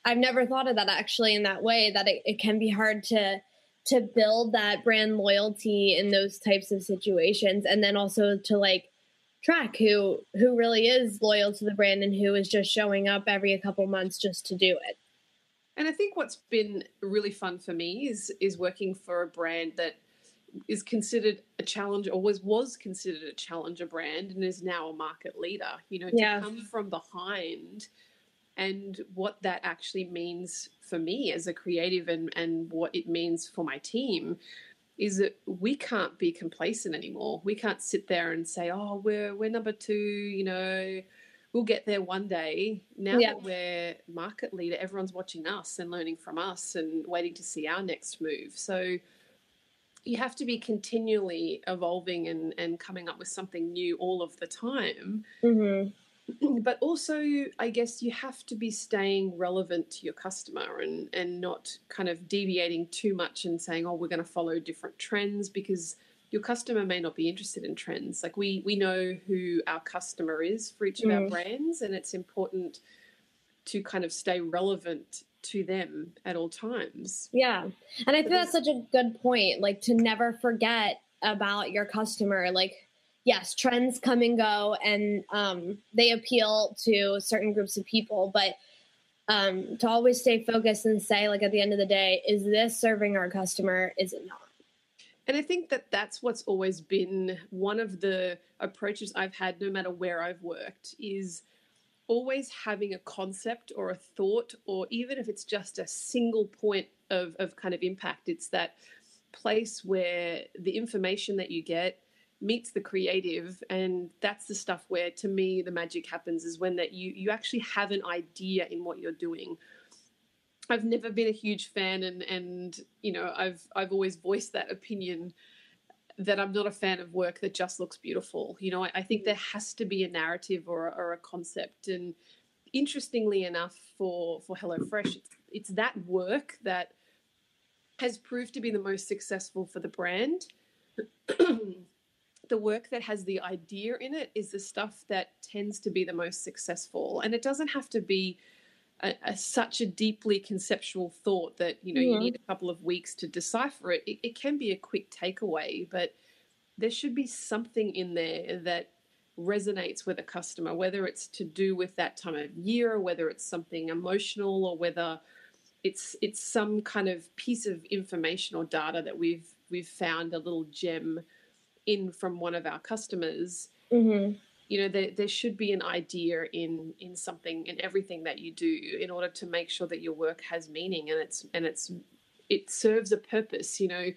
I've never thought of that actually in that way that it, it can be hard to to build that brand loyalty in those types of situations and then also to like track who who really is loyal to the brand and who is just showing up every couple months just to do it. And I think what's been really fun for me is is working for a brand that is considered a challenger, always was considered a challenger brand, and is now a market leader. You know, to come from behind and what that actually means for me as a creative and, and what it means for my team is that we can't be complacent anymore. We can't sit there and say, "Oh, we're we're number two," you know, we'll get there one day. Now yeah. that we're market leader, everyone's watching us and learning from us and waiting to see our next move. So you have to be continually evolving and, and coming up with something new all of the time. Mm-hmm. But also, I guess you have to be staying relevant to your customer and, and not kind of deviating too much and saying, oh, we're going to follow different trends because your customer may not be interested in trends. Like we we know who our customer is for each of mm. our brands, and it's important to kind of stay relevant to them at all times. Yeah. And I think that's such a good point. Like to never forget about your customer. Like, yes, trends come and go and um, they appeal to certain groups of people, but um, to always stay focused and say, like, at the end of the day, is this serving our customer? Is it not? And I think that that's what's always been one of the approaches I've had, no matter where I've worked, is always having a concept or a thought, or even if it's just a single point of, of kind of impact, it's that place where the information that you get meets the creative and that's the stuff where to me the magic happens is when that you you actually have an idea in what you're doing. I've never been a huge fan and and you know I've I've always voiced that opinion that I'm not a fan of work that just looks beautiful. You know, I, I think mm. there has to be a narrative or, or a concept. And interestingly enough, for for HelloFresh, it's, it's that work that has proved to be the most successful for the brand. the work that has the idea in it is the stuff that tends to be the most successful, and it doesn't have to be a, a, such a deeply conceptual thought that you know yeah. you need a couple of weeks to decipher it. it. It can be a quick takeaway, but there should be something in there that resonates with a customer, whether it's to do with that time of year, or whether it's something emotional, or whether it's it's some kind of piece of information or data that we've we've found a little gem in from one of our customers. Mm-hmm you know there, there should be an idea in in something in everything that you do in order to make sure that your work has meaning and it's and it's it serves a purpose you know.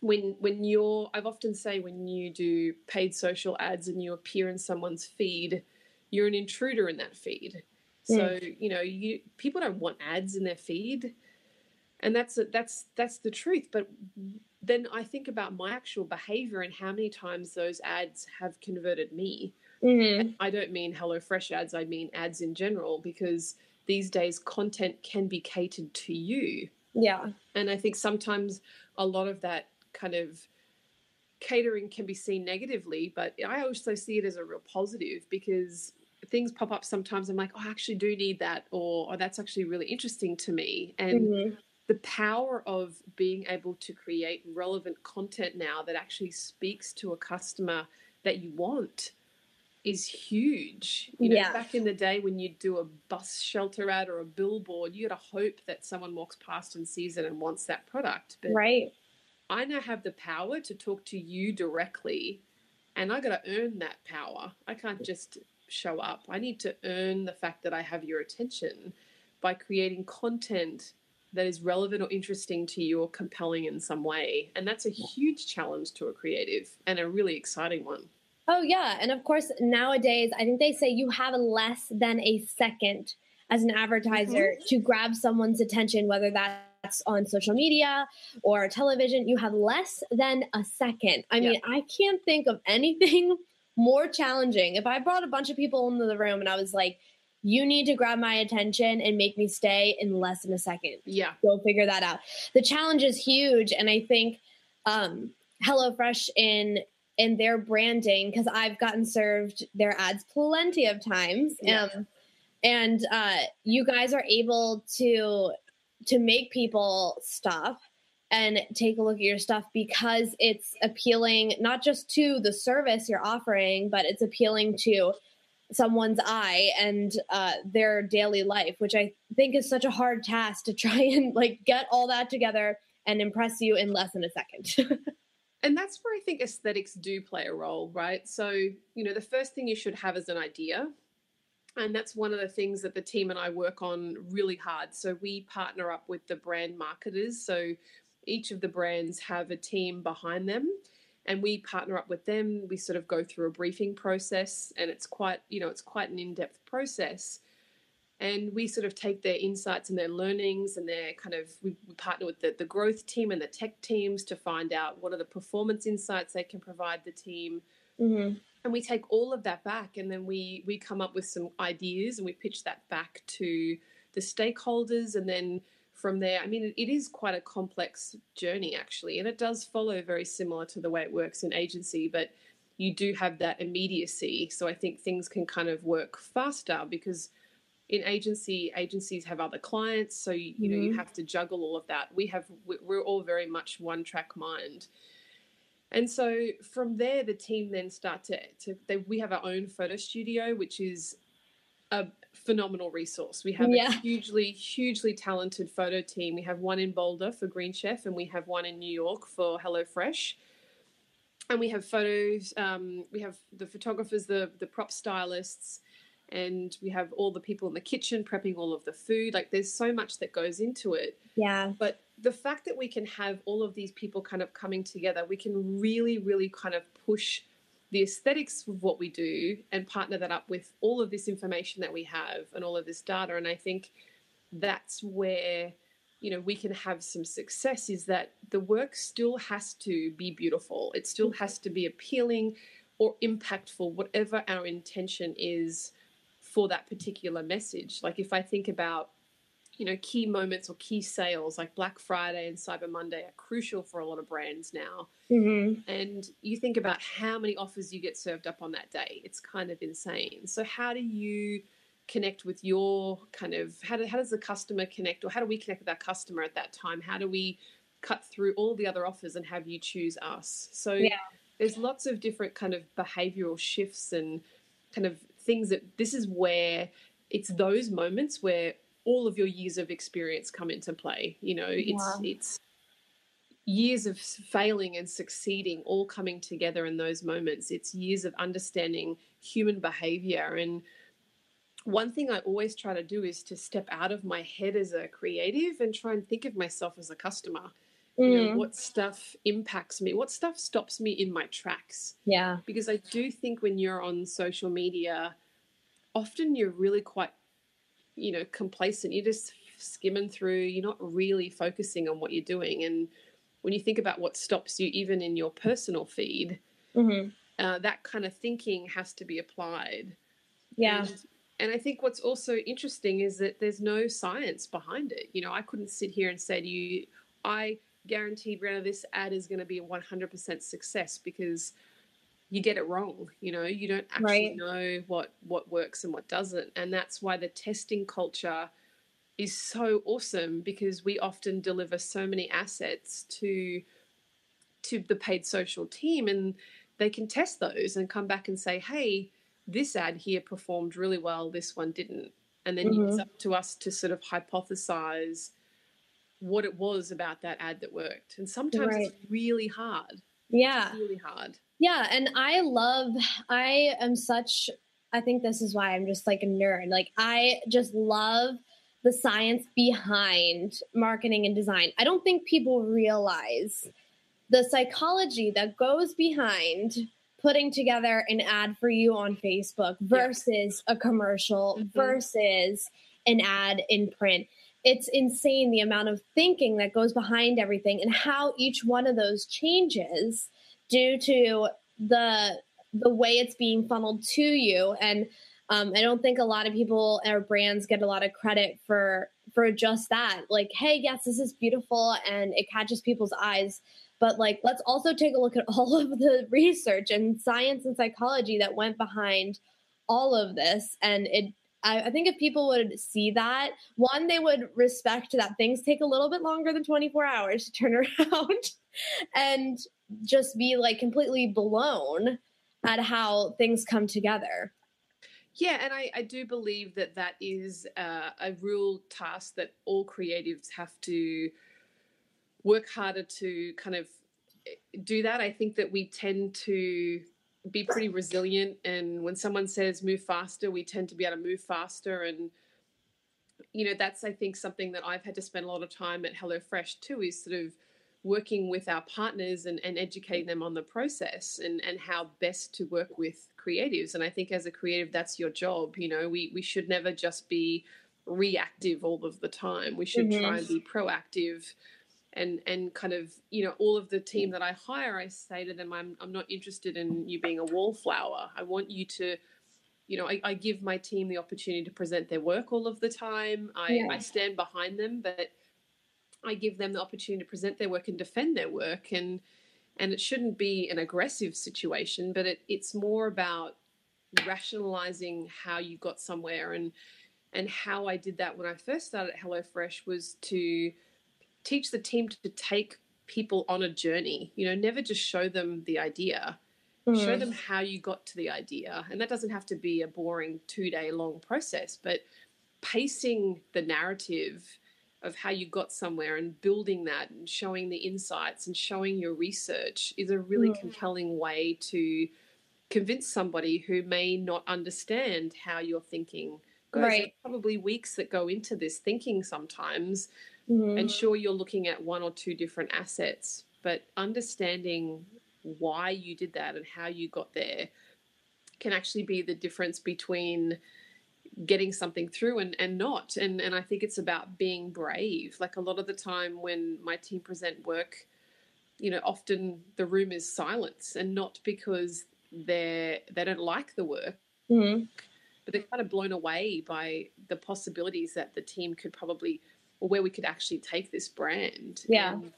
When when you're i've often say when you do paid social ads and you appear in someone's feed you're an intruder in that feed. So you know you people don't want ads in their feed. And that's that's that's the truth but then I think about my actual behavior and how many times those ads have converted me. Mm-hmm. I don't mean HelloFresh ads, I mean ads in general, because these days content can be catered to you. Yeah. And I think sometimes a lot of that kind of catering can be seen negatively, but I also see it as a real positive because things pop up sometimes. I'm like, oh, I actually do need that, or oh, that's actually really interesting to me. And mm-hmm the power of being able to create relevant content now that actually speaks to a customer that you want is huge. You know, yeah. back in the day when you do a bus shelter ad or a billboard, you had to hope that someone walks past and sees it and wants that product. But right. I now have the power to talk to you directly, and I got to earn that power. I can't just show up. I need to earn the fact that I have your attention by creating content that is relevant or interesting to you or compelling in some way. And that's a huge challenge to a creative and a really exciting one. Oh, yeah. And of course, nowadays, I think they say you have less than a second as an advertiser mm-hmm. to grab someone's attention, whether that's on social media or television. You have less than a second. I mean, I can't think of anything more challenging. If I brought a bunch of people into the room and I was like, you need to grab my attention and make me stay in less than a second. Yeah. Go figure that out. The challenge is huge. And I think um, HelloFresh in in their branding, because I've gotten served their ads plenty of times. Yeah. Um, and uh, you guys are able to to make people stop and take a look at your stuff because it's appealing not just to the service you're offering, but it's appealing to someone's eye and uh, their daily life, which I think is such a hard task to try and like get all that together and impress you in less than a second. and that's where I think aesthetics do play a role, right? So, you know, the first thing you should have is an idea. And that's one of the things that the team and I work on really hard. So we partner up with the brand marketers. So each of the brands have a team behind them and we partner up with them. We sort of go through a briefing process and it's quite you know it's quite an in-depth process. And we sort of take their insights and their learnings and their kind of we, we partner with the, the growth team and the tech teams to find out what are the performance insights they can provide the team. Mm-hmm. and we take all of that back and then we we come up with some ideas and we pitch that back to the stakeholders and then from there, I mean, it is quite a complex journey actually, and it does follow very similar to the way it works in agency, but you do have that immediacy. So I think things can kind of work faster because in agency, agencies have other clients, so you, you know mm-hmm. you have to juggle all of that. We have we're all very much one track mind. And so from there, the team then start to, to they, we have our own photo studio, which is a phenomenal resource. We have yeah. a hugely, hugely talented photo team. We have one in Boulder for Green Chef, and we have one in New York for HelloFresh. And we have photos. Um, we have the photographers, the the prop stylists, and we have all the people in the kitchen prepping all of the food. Like there's so much that goes into it. Yeah. But the fact that we can have all of these people kind of coming together, we can really, really kind of push the aesthetics of what we do and partner that up with all of this information that we have and all of this data. And I think that's where you know we can have some success is that the work still has to be beautiful it still has to be appealing or impactful whatever our intention is for that particular message like if i think about you know key moments or key sales like black friday and cyber monday are crucial for a lot of brands now. Mm-hmm. and you think about how many offers you get served up on that day. It's kind of insane. So how do you connect with your kind of how, do, how does the customer connect or how do we connect with our customer at that time? How do we cut through all the other offers and have you choose us? So yeah. there's lots of different kind of behavioral shifts and kind of things that this is where it's those moments where all of your years of experience come into play. You know, it's wow. it's years of failing and succeeding all coming together in those moments. It's years of understanding human behavior and one thing I always try to do is to step out of my head as a creative and try and think of myself as a customer. Mm. You know, mm. what stuff impacts me? What stuff stops me in my tracks? Yeah. Because I do think when you're on social media, often you're really quite you know complacent. You're just skimming through. You're not really focusing on what you're doing. And when you think about what stops you even in your personal feed mm-hmm. uh, that kind of thinking has to be applied. Yeah. And, and i think what's also interesting is that there's no science behind it. You know i couldn't sit here and say to you i guaranteed Brianna, this ad is going to be a 100% success because you get it wrong you know you don't actually right. know what what works and what doesn't and that's why the testing culture is so awesome because we often deliver so many assets to to the paid social team and they can test those and come back and say hey this ad here performed really well this one didn't and then mm-hmm. it's up to us to sort of hypothesize what it was about that ad that worked and sometimes right. it's really hard yeah it's really hard yeah, and I love I am such I think this is why I'm just like a nerd. Like I just love the science behind marketing and design. I don't think people realize the psychology that goes behind putting together an ad for you on Facebook versus yeah. a commercial mm-hmm. versus an ad in print. It's insane the amount of thinking that goes behind everything and how each one of those changes due to the the way it's being funneled to you. And um, i don't think a lot of people or brands get a lot of credit for for just that. Like hey yes this is beautiful and it catches people's eyes. But like let's also take a look at all of the research and science and psychology that went behind all of this. And it I, I think if people would see that one they would respect that things take a little bit longer than 24 hours to turn around. And just be like completely blown at how things come together. Yeah, and I, I do believe that that is uh, a real task that all creatives have to work harder to kind of eh, do that. I think that we tend to be pretty resilient, and when someone says move faster, we tend to be able to move faster. And you know, that's I think something that I've had to spend a lot of time at HelloFresh too, is sort of working with our partners and, and educating them on the process and, and how best to work with creatives. And I think as a creative, that's your job. You know, we, we should never just be reactive all of the time. We should mm-hmm. try and be proactive and and kind of you know all of the team that I hire, I say to them, I'm I'm not interested in you being a wallflower. I want you to, you know, I, I give my team the opportunity to present their work all of the time. I, yeah. I stand behind them, but I give them the opportunity to present their work and defend their work and and it shouldn't be an aggressive situation, but it, it's more about rationalizing how you got somewhere and and how I did that when I first started at HelloFresh was to teach the team to take people on a journey. You know, never just show them the idea. Mm. Show them how you got to the idea. And that doesn't have to be a boring two day long process, but pacing the narrative of how you got somewhere and building that and showing the insights and showing your research is a really mm. compelling way to convince somebody who may not understand how you're thinking. Right. Probably weeks that go into this thinking sometimes. Mm. And sure, you're looking at one or two different assets, but understanding why you did that and how you got there can actually be the difference between getting something through and, and not. And and I think it's about being brave. Like a lot of the time when my team present work, you know, often the room is silence and not because they're they don't like the work. Mm-hmm. But they're kind of blown away by the possibilities that the team could probably or where we could actually take this brand. Yeah. And,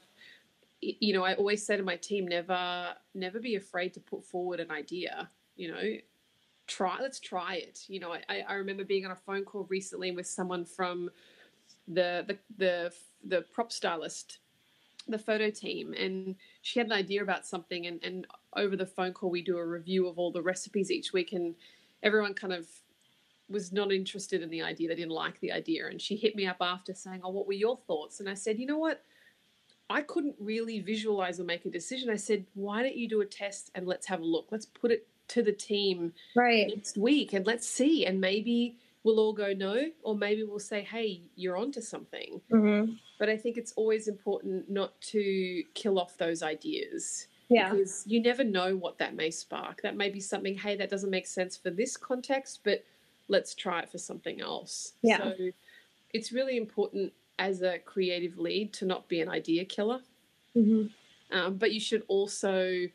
you know, I always say to my team, never, never be afraid to put forward an idea. You know, try let's try it. You know I, I remember being on a phone call recently with someone from the the the, the prop stylist the photo team and she had an idea about something and, and over the phone call we do a review of all the recipes each week and everyone kind of was not interested in the idea. They didn't like the idea and she hit me up after saying oh what were your thoughts? And i said you know what? I couldn't really visualize or make a decision. I said why don't you do a test and let's have a look. Let's put it to the team right. next week and let's see. And maybe we'll all go no or maybe we'll say hey you're onto something. Mm-hmm. but i think it's always important not to kill off those ideas yeah. because you never know what that may spark. That may be something hey that doesn't make sense for this context but let's try it for something else. Yeah. So it's really important as a creative lead to not be an idea killer. Mm-hmm. um, but you should also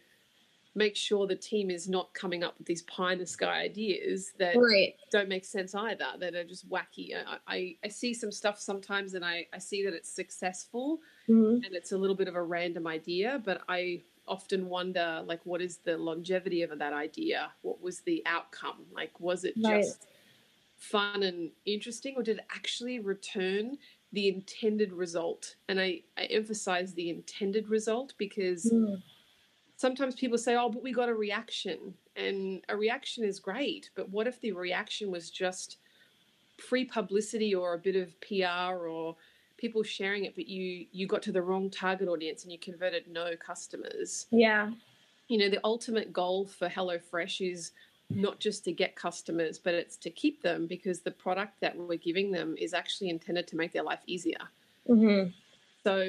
make sure the team is not coming up with these pie in the sky ideas that right. don't make sense either, that are just wacky. I, I, I, see some stuff sometimes and I, I see that it's successful mm-hmm. and it's a little bit of a random idea, but I often wonder like what is the longevity of that idea? What was the outcome? Like was it right. just fun and interesting or did it actually return the intended result? And I, I emphasize the intended result because mm sometimes people say, oh, but we got a reaction. And a reaction is great. But what if the reaction was just free publicity or a bit of PR or people sharing it, but you you got to the wrong target audience and you converted no customers. Yeah. You know, the ultimate goal for HelloFresh is not just to get customers, but it's to keep them because the product that we're giving them is actually intended to make their life easier. Mm-hmm. So,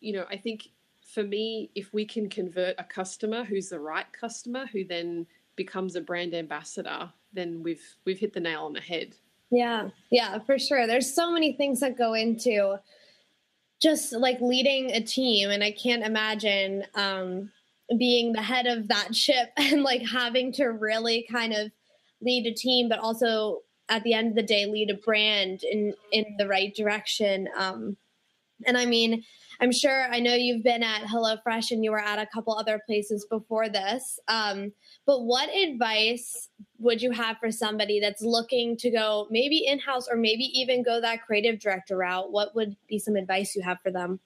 you know, I think for me, if we can convert a customer who's the right customer, who then becomes a brand ambassador, then we've we've hit the nail on the head. Yeah, yeah, for sure. There's so many things that go into just like leading a team, and I can't imagine um, being the head of that ship and like having to really kind of lead a team, but also at the end of the day lead a brand in in the right direction. Um, and I mean, I'm sure I know you've been at HelloFresh and you were at a couple other places before this. Um, but what advice would you have for somebody that's looking to go maybe in house or maybe even go that creative director route? What would be some advice you have for them?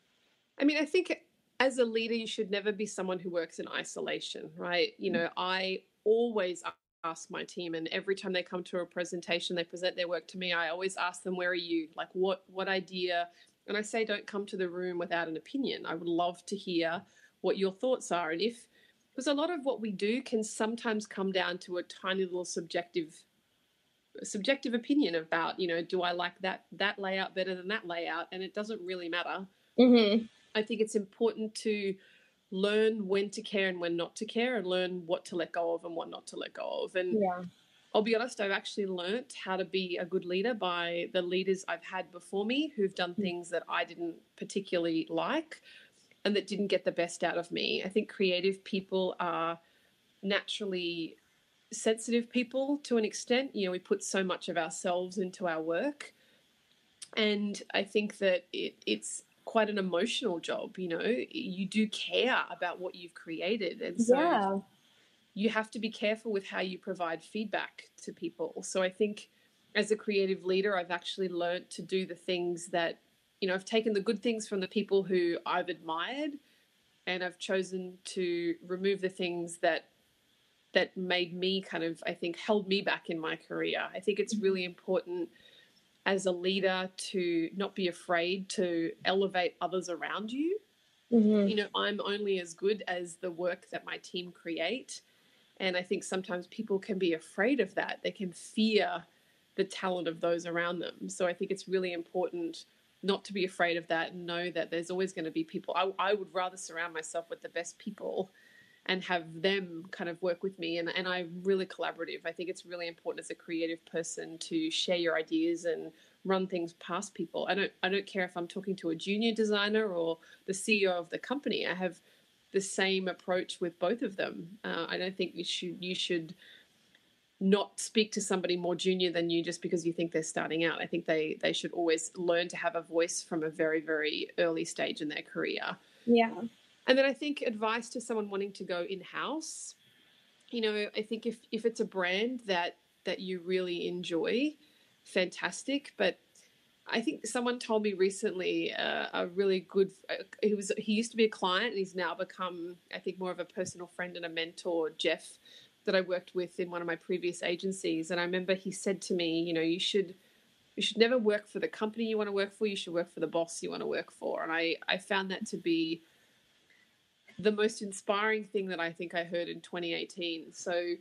I mean, I think as a leader, you should never be someone who works in isolation, right? You know, I always ask my team and every time they come to a presentation they present their work to me i always ask them where are you like what what idea and I say, don't come to the room without an opinion. I would love to hear what your thoughts are. And if, because a lot of what we do can sometimes come down to a tiny little subjective subjective opinion about you know do i like that that layout better than that layout and it doesn't really matter mm-hmm. i think it's important to learn when to care and when not to care and learn what to let go of and what not to let go of and yeah. I'll be honest, I've actually learnt how to be a good leader by the leaders I've had before me who've done mm. things that I didn't particularly like and that didn't get the best out of me. I think creative people are naturally sensitive people to an extent. You know, we put so much of ourselves into our work. And I think that it, it's quite an emotional job. You know, you do care about what you've created, and so Yeah. You have to be careful with how you provide feedback to people. So I think as a creative leader, I've actually learned to do the things that, you know, I've taken the good things from the people who I've admired and I've chosen to remove the things that that made me kind of I think held me back in my career. I think it's really important as a leader to not be afraid to elevate others around you Mhm. you know i'm only as good as the work that my team create and i think sometimes people can be afraid of that. They can fear the talent of those around them. So i think it's really important not to be afraid of that and know that there's always going to be people. I, I would rather surround myself with the best people and have them kind of work with me. And, and i'm really collaborative. I think it's really important as a creative person to share your ideas and run things past people. I don't i don't care if i'm talking to a junior designer or the ceo of the company. I have the same approach with both of them uh, i don't think you should you should not speak to somebody more junior than you just because you think they're starting out i think they they should always learn to have a voice from a very very early stage in their career Yeah. and then I think advice to someone wanting to go in house. You know, I think if if it's a brand that that you really enjoy, fantastic. But I think someone told me recently uh, a really good. Uh, he was he used to be a client and he's now become I think more of a personal friend and a mentor. Jeff, that I worked with in one of my previous agencies, and I remember he said to me, you know, you should you should never work for the company you want to work for. You should work for the boss you want to work for. And I I found that to be the most inspiring thing that I think I heard in 2018. So,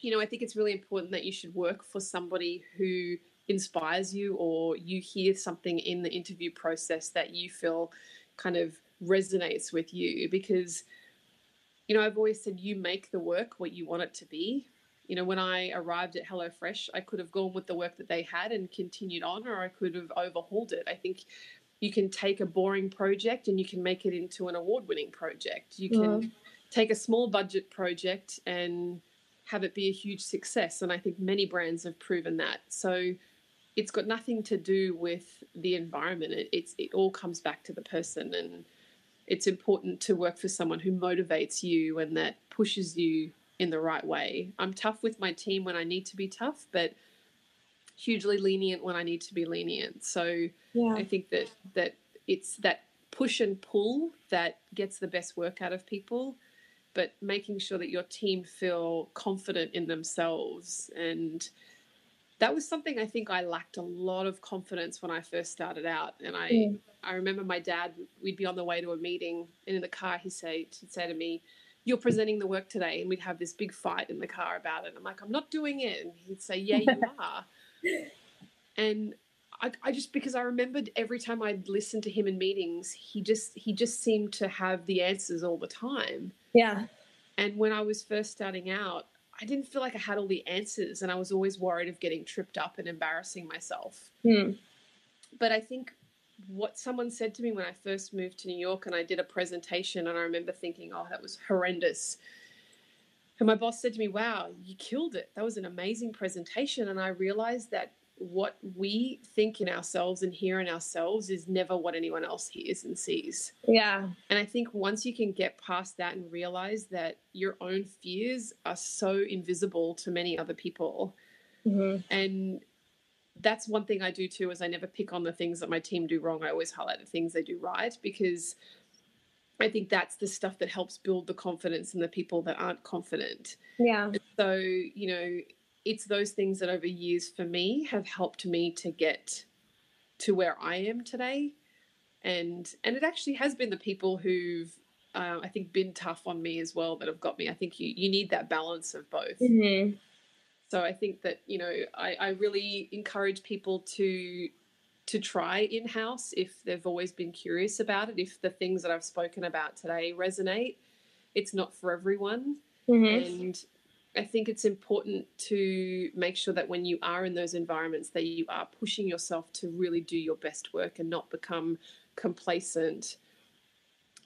you know, I think it's really important that you should work for somebody who inspires you or you hear something in the interview process that you feel kind of resonates with you because you know, I've always said you make the work what you want it to be. You know, when I arrived at HelloFresh, I could have gone with the work that they had and continued on, or I could have overhauled it. I think you can take a boring project and you can make it into an award winning project. You can Yeah. take a small budget project and have it be a huge success. And I think many brands have proven that. So it's got nothing to do with the environment. It, it's it all comes back to the person, and it's important to work for someone who motivates you and that pushes you in the right way. I'm tough with my team when I need to be tough, but hugely lenient when I need to be lenient. So Yeah. I think that that it's that push and pull that gets the best work out of people, but making sure that your team feel confident in themselves and that was something I think I lacked a lot of confidence when I first started out. And I Mm. I remember my dad we'd be on the way to a meeting and in the car he say he'd say to me, You're presenting the work today and we'd have this big fight in the car about it. I'm like, I'm not doing it and he'd say, Yeah, you are. And I, I just because I remembered every time I'd listen to him in meetings, he just he just seemed to have the answers all the time. Yeah. And when I was first starting out, I didn't feel like I had all the answers, and I was always worried of getting tripped up and embarrassing myself. Hmm. But I think what someone said to me when I first moved to New York and I did a presentation, and I remember thinking, oh, that was horrendous. And my boss said to me, wow, you killed it. That was an amazing presentation. And I realized that what we think in ourselves and hear in ourselves is never what anyone else hears and sees. Yeah. And I think once you can get past that and realize that your own fears are so invisible to many other people, hmm and that's one thing I do too is I never pick on the things that my team do wrong. I always highlight the things they do right because I think that's the stuff that helps build the confidence in the people that aren't confident. Yeah. So, you know, it's those things that over years for me have helped me to get to where I am today. And and it actually has been the people who've uh, I think been tough on me as well that have got me. I think you you need that balance of both. hmm So I think that you know I, I really encourage people to to try in house if they've always been curious about it. If the things that I've spoken about today resonate, it's not for everyone, hmm and I think it's important to make sure that when you are in those environments, that you are pushing yourself to really do your best work and not become complacent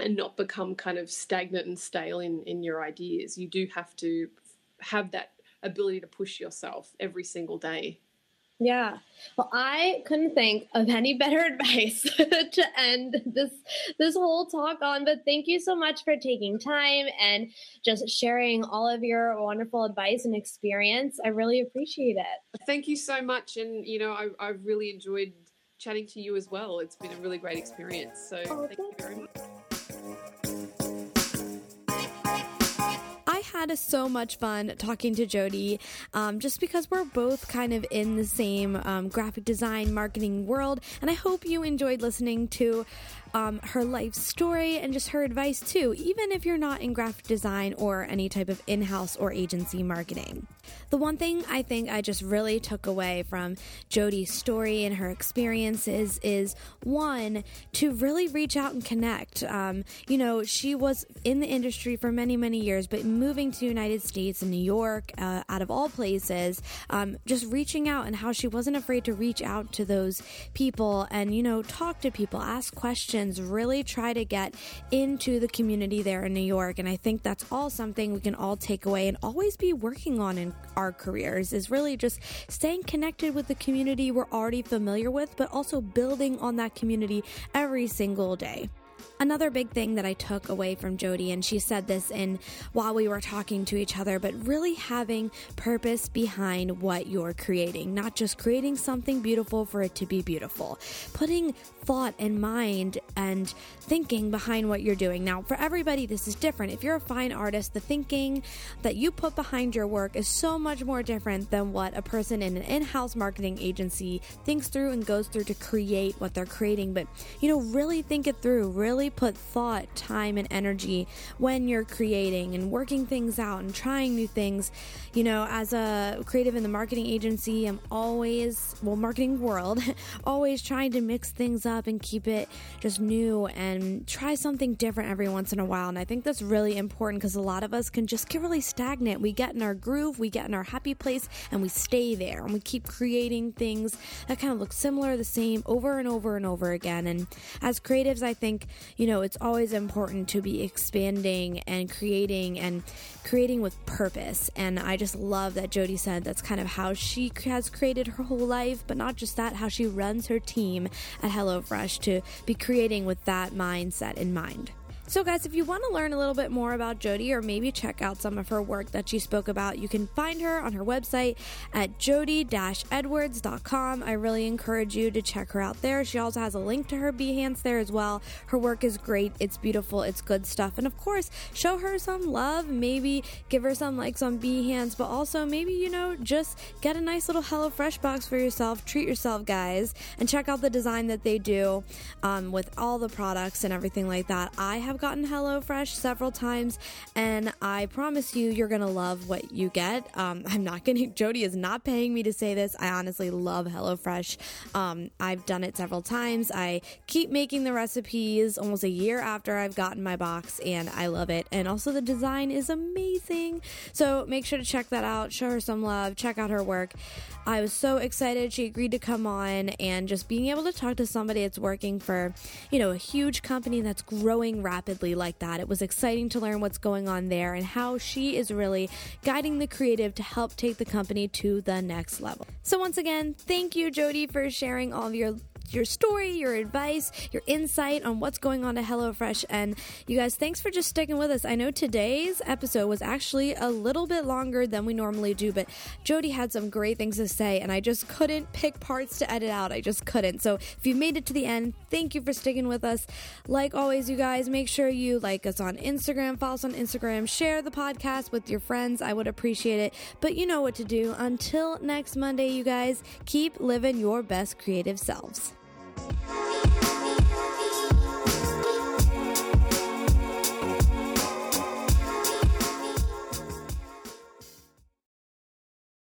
and not become kind of stagnant and stale in in your ideas. You do have to have that ability to push yourself every single day. Yeah. Well, I couldn't think of any better advice to end this this whole talk on, but thank you so much for taking time and just sharing all of your wonderful advice and experience. I really appreciate it. Thank you so much and you know, I I've really enjoyed chatting to you as well. It's been a really great experience. So oh, thank you very much. Had so much fun talking to Jodi um, just because we're both kind of in the same um, graphic design marketing world. And I hope you enjoyed listening to um, her life story and just her advice too, even if you're not in graphic design or any type of in house or agency marketing. The one thing I think I just really took away from Jodi's story and her experiences is one, to really reach out and connect. Um, you know, she was in the industry for many, many years, but moving to United States and New York, uh, out of all places, um, just reaching out and how she wasn't afraid to reach out to those people and, you know, talk to people, ask questions, really try to get into the community there in New York. And I think that's all something we can all take away and always be working on in our careers is really just staying connected with the community we're already familiar with, but also building on that community every single day. Another big thing that I took away from Jodi, and she said this in while we were talking to each other, but really having purpose behind what you're creating, not just creating something beautiful for it to be beautiful. Putting thought and mind and thinking behind what you're doing. Now, for everybody, this is different. If you're a fine artist, the thinking that you put behind your work is so much more different than what a person in an in house marketing agency thinks through and goes through to create what they're creating. But, you know, really think it through, really put thought, time, and energy when you're creating and working things out and trying new things. You know, as a creative in the marketing agency, I'm always, well, marketing world, always trying to mix things up up and keep it just new and try something different every once in a while. And I think that's really important because a lot of us can just get really stagnant. We get in our groove, we get in our happy place, and we stay there and we keep creating things that kind of look similar, the same over and over and over again. And as creatives, I think, you know, it's always important to be expanding and creating and creating with purpose. And I just love that Jodi said that's kind of how she has created her whole life, but not just that, how she runs her team at HelloFresh to be creating with that mindset in mind. So, guys, if you want to learn a little bit more about Jodi or maybe check out some of her work that she spoke about, you can find her on her website at jodi edwards.com. I really encourage you to check her out there. She also has a link to her Behance there as well. Her work is great, it's beautiful, it's good stuff. And of course, show her some love, maybe give her some likes on Behance, but also maybe, you know, just get a nice little HelloFresh box for yourself. Treat yourself, guys, and check out the design that they do um, with all the products and everything like that. I have have gotten HelloFresh several times, and I promise you, you're gonna love what you get. Um, I'm not gonna. Jodi is not paying me to say this. I honestly love HelloFresh. Um, I've done it several times. I keep making the recipes almost a year after I've gotten my box, and I love it. And also, the design is amazing. So make sure to check that out. Show her some love. Check out her work. I was so excited she agreed to come on, and just being able to talk to somebody that's working for, you know, a huge company that's growing rapidly like that. It was exciting to learn what's going on there and how she is really guiding the creative to help take the company to the next level. So, once again, thank you, Jodi, for sharing all of your your story, your advice, your insight on what's going on at HelloFresh. And you guys, thanks for just sticking with us. I know today's episode was actually a little bit longer than we normally do, but Jodi had some great things to say, and I just couldn't pick parts to edit out. I just couldn't. So if you made it to the end, thank you for sticking with us. Like always, you guys, make sure you like us on Instagram, follow us on Instagram, share the podcast with your friends. I would appreciate it. But you know what to do. Until next Monday, you guys, keep living your best creative selves. Thank you.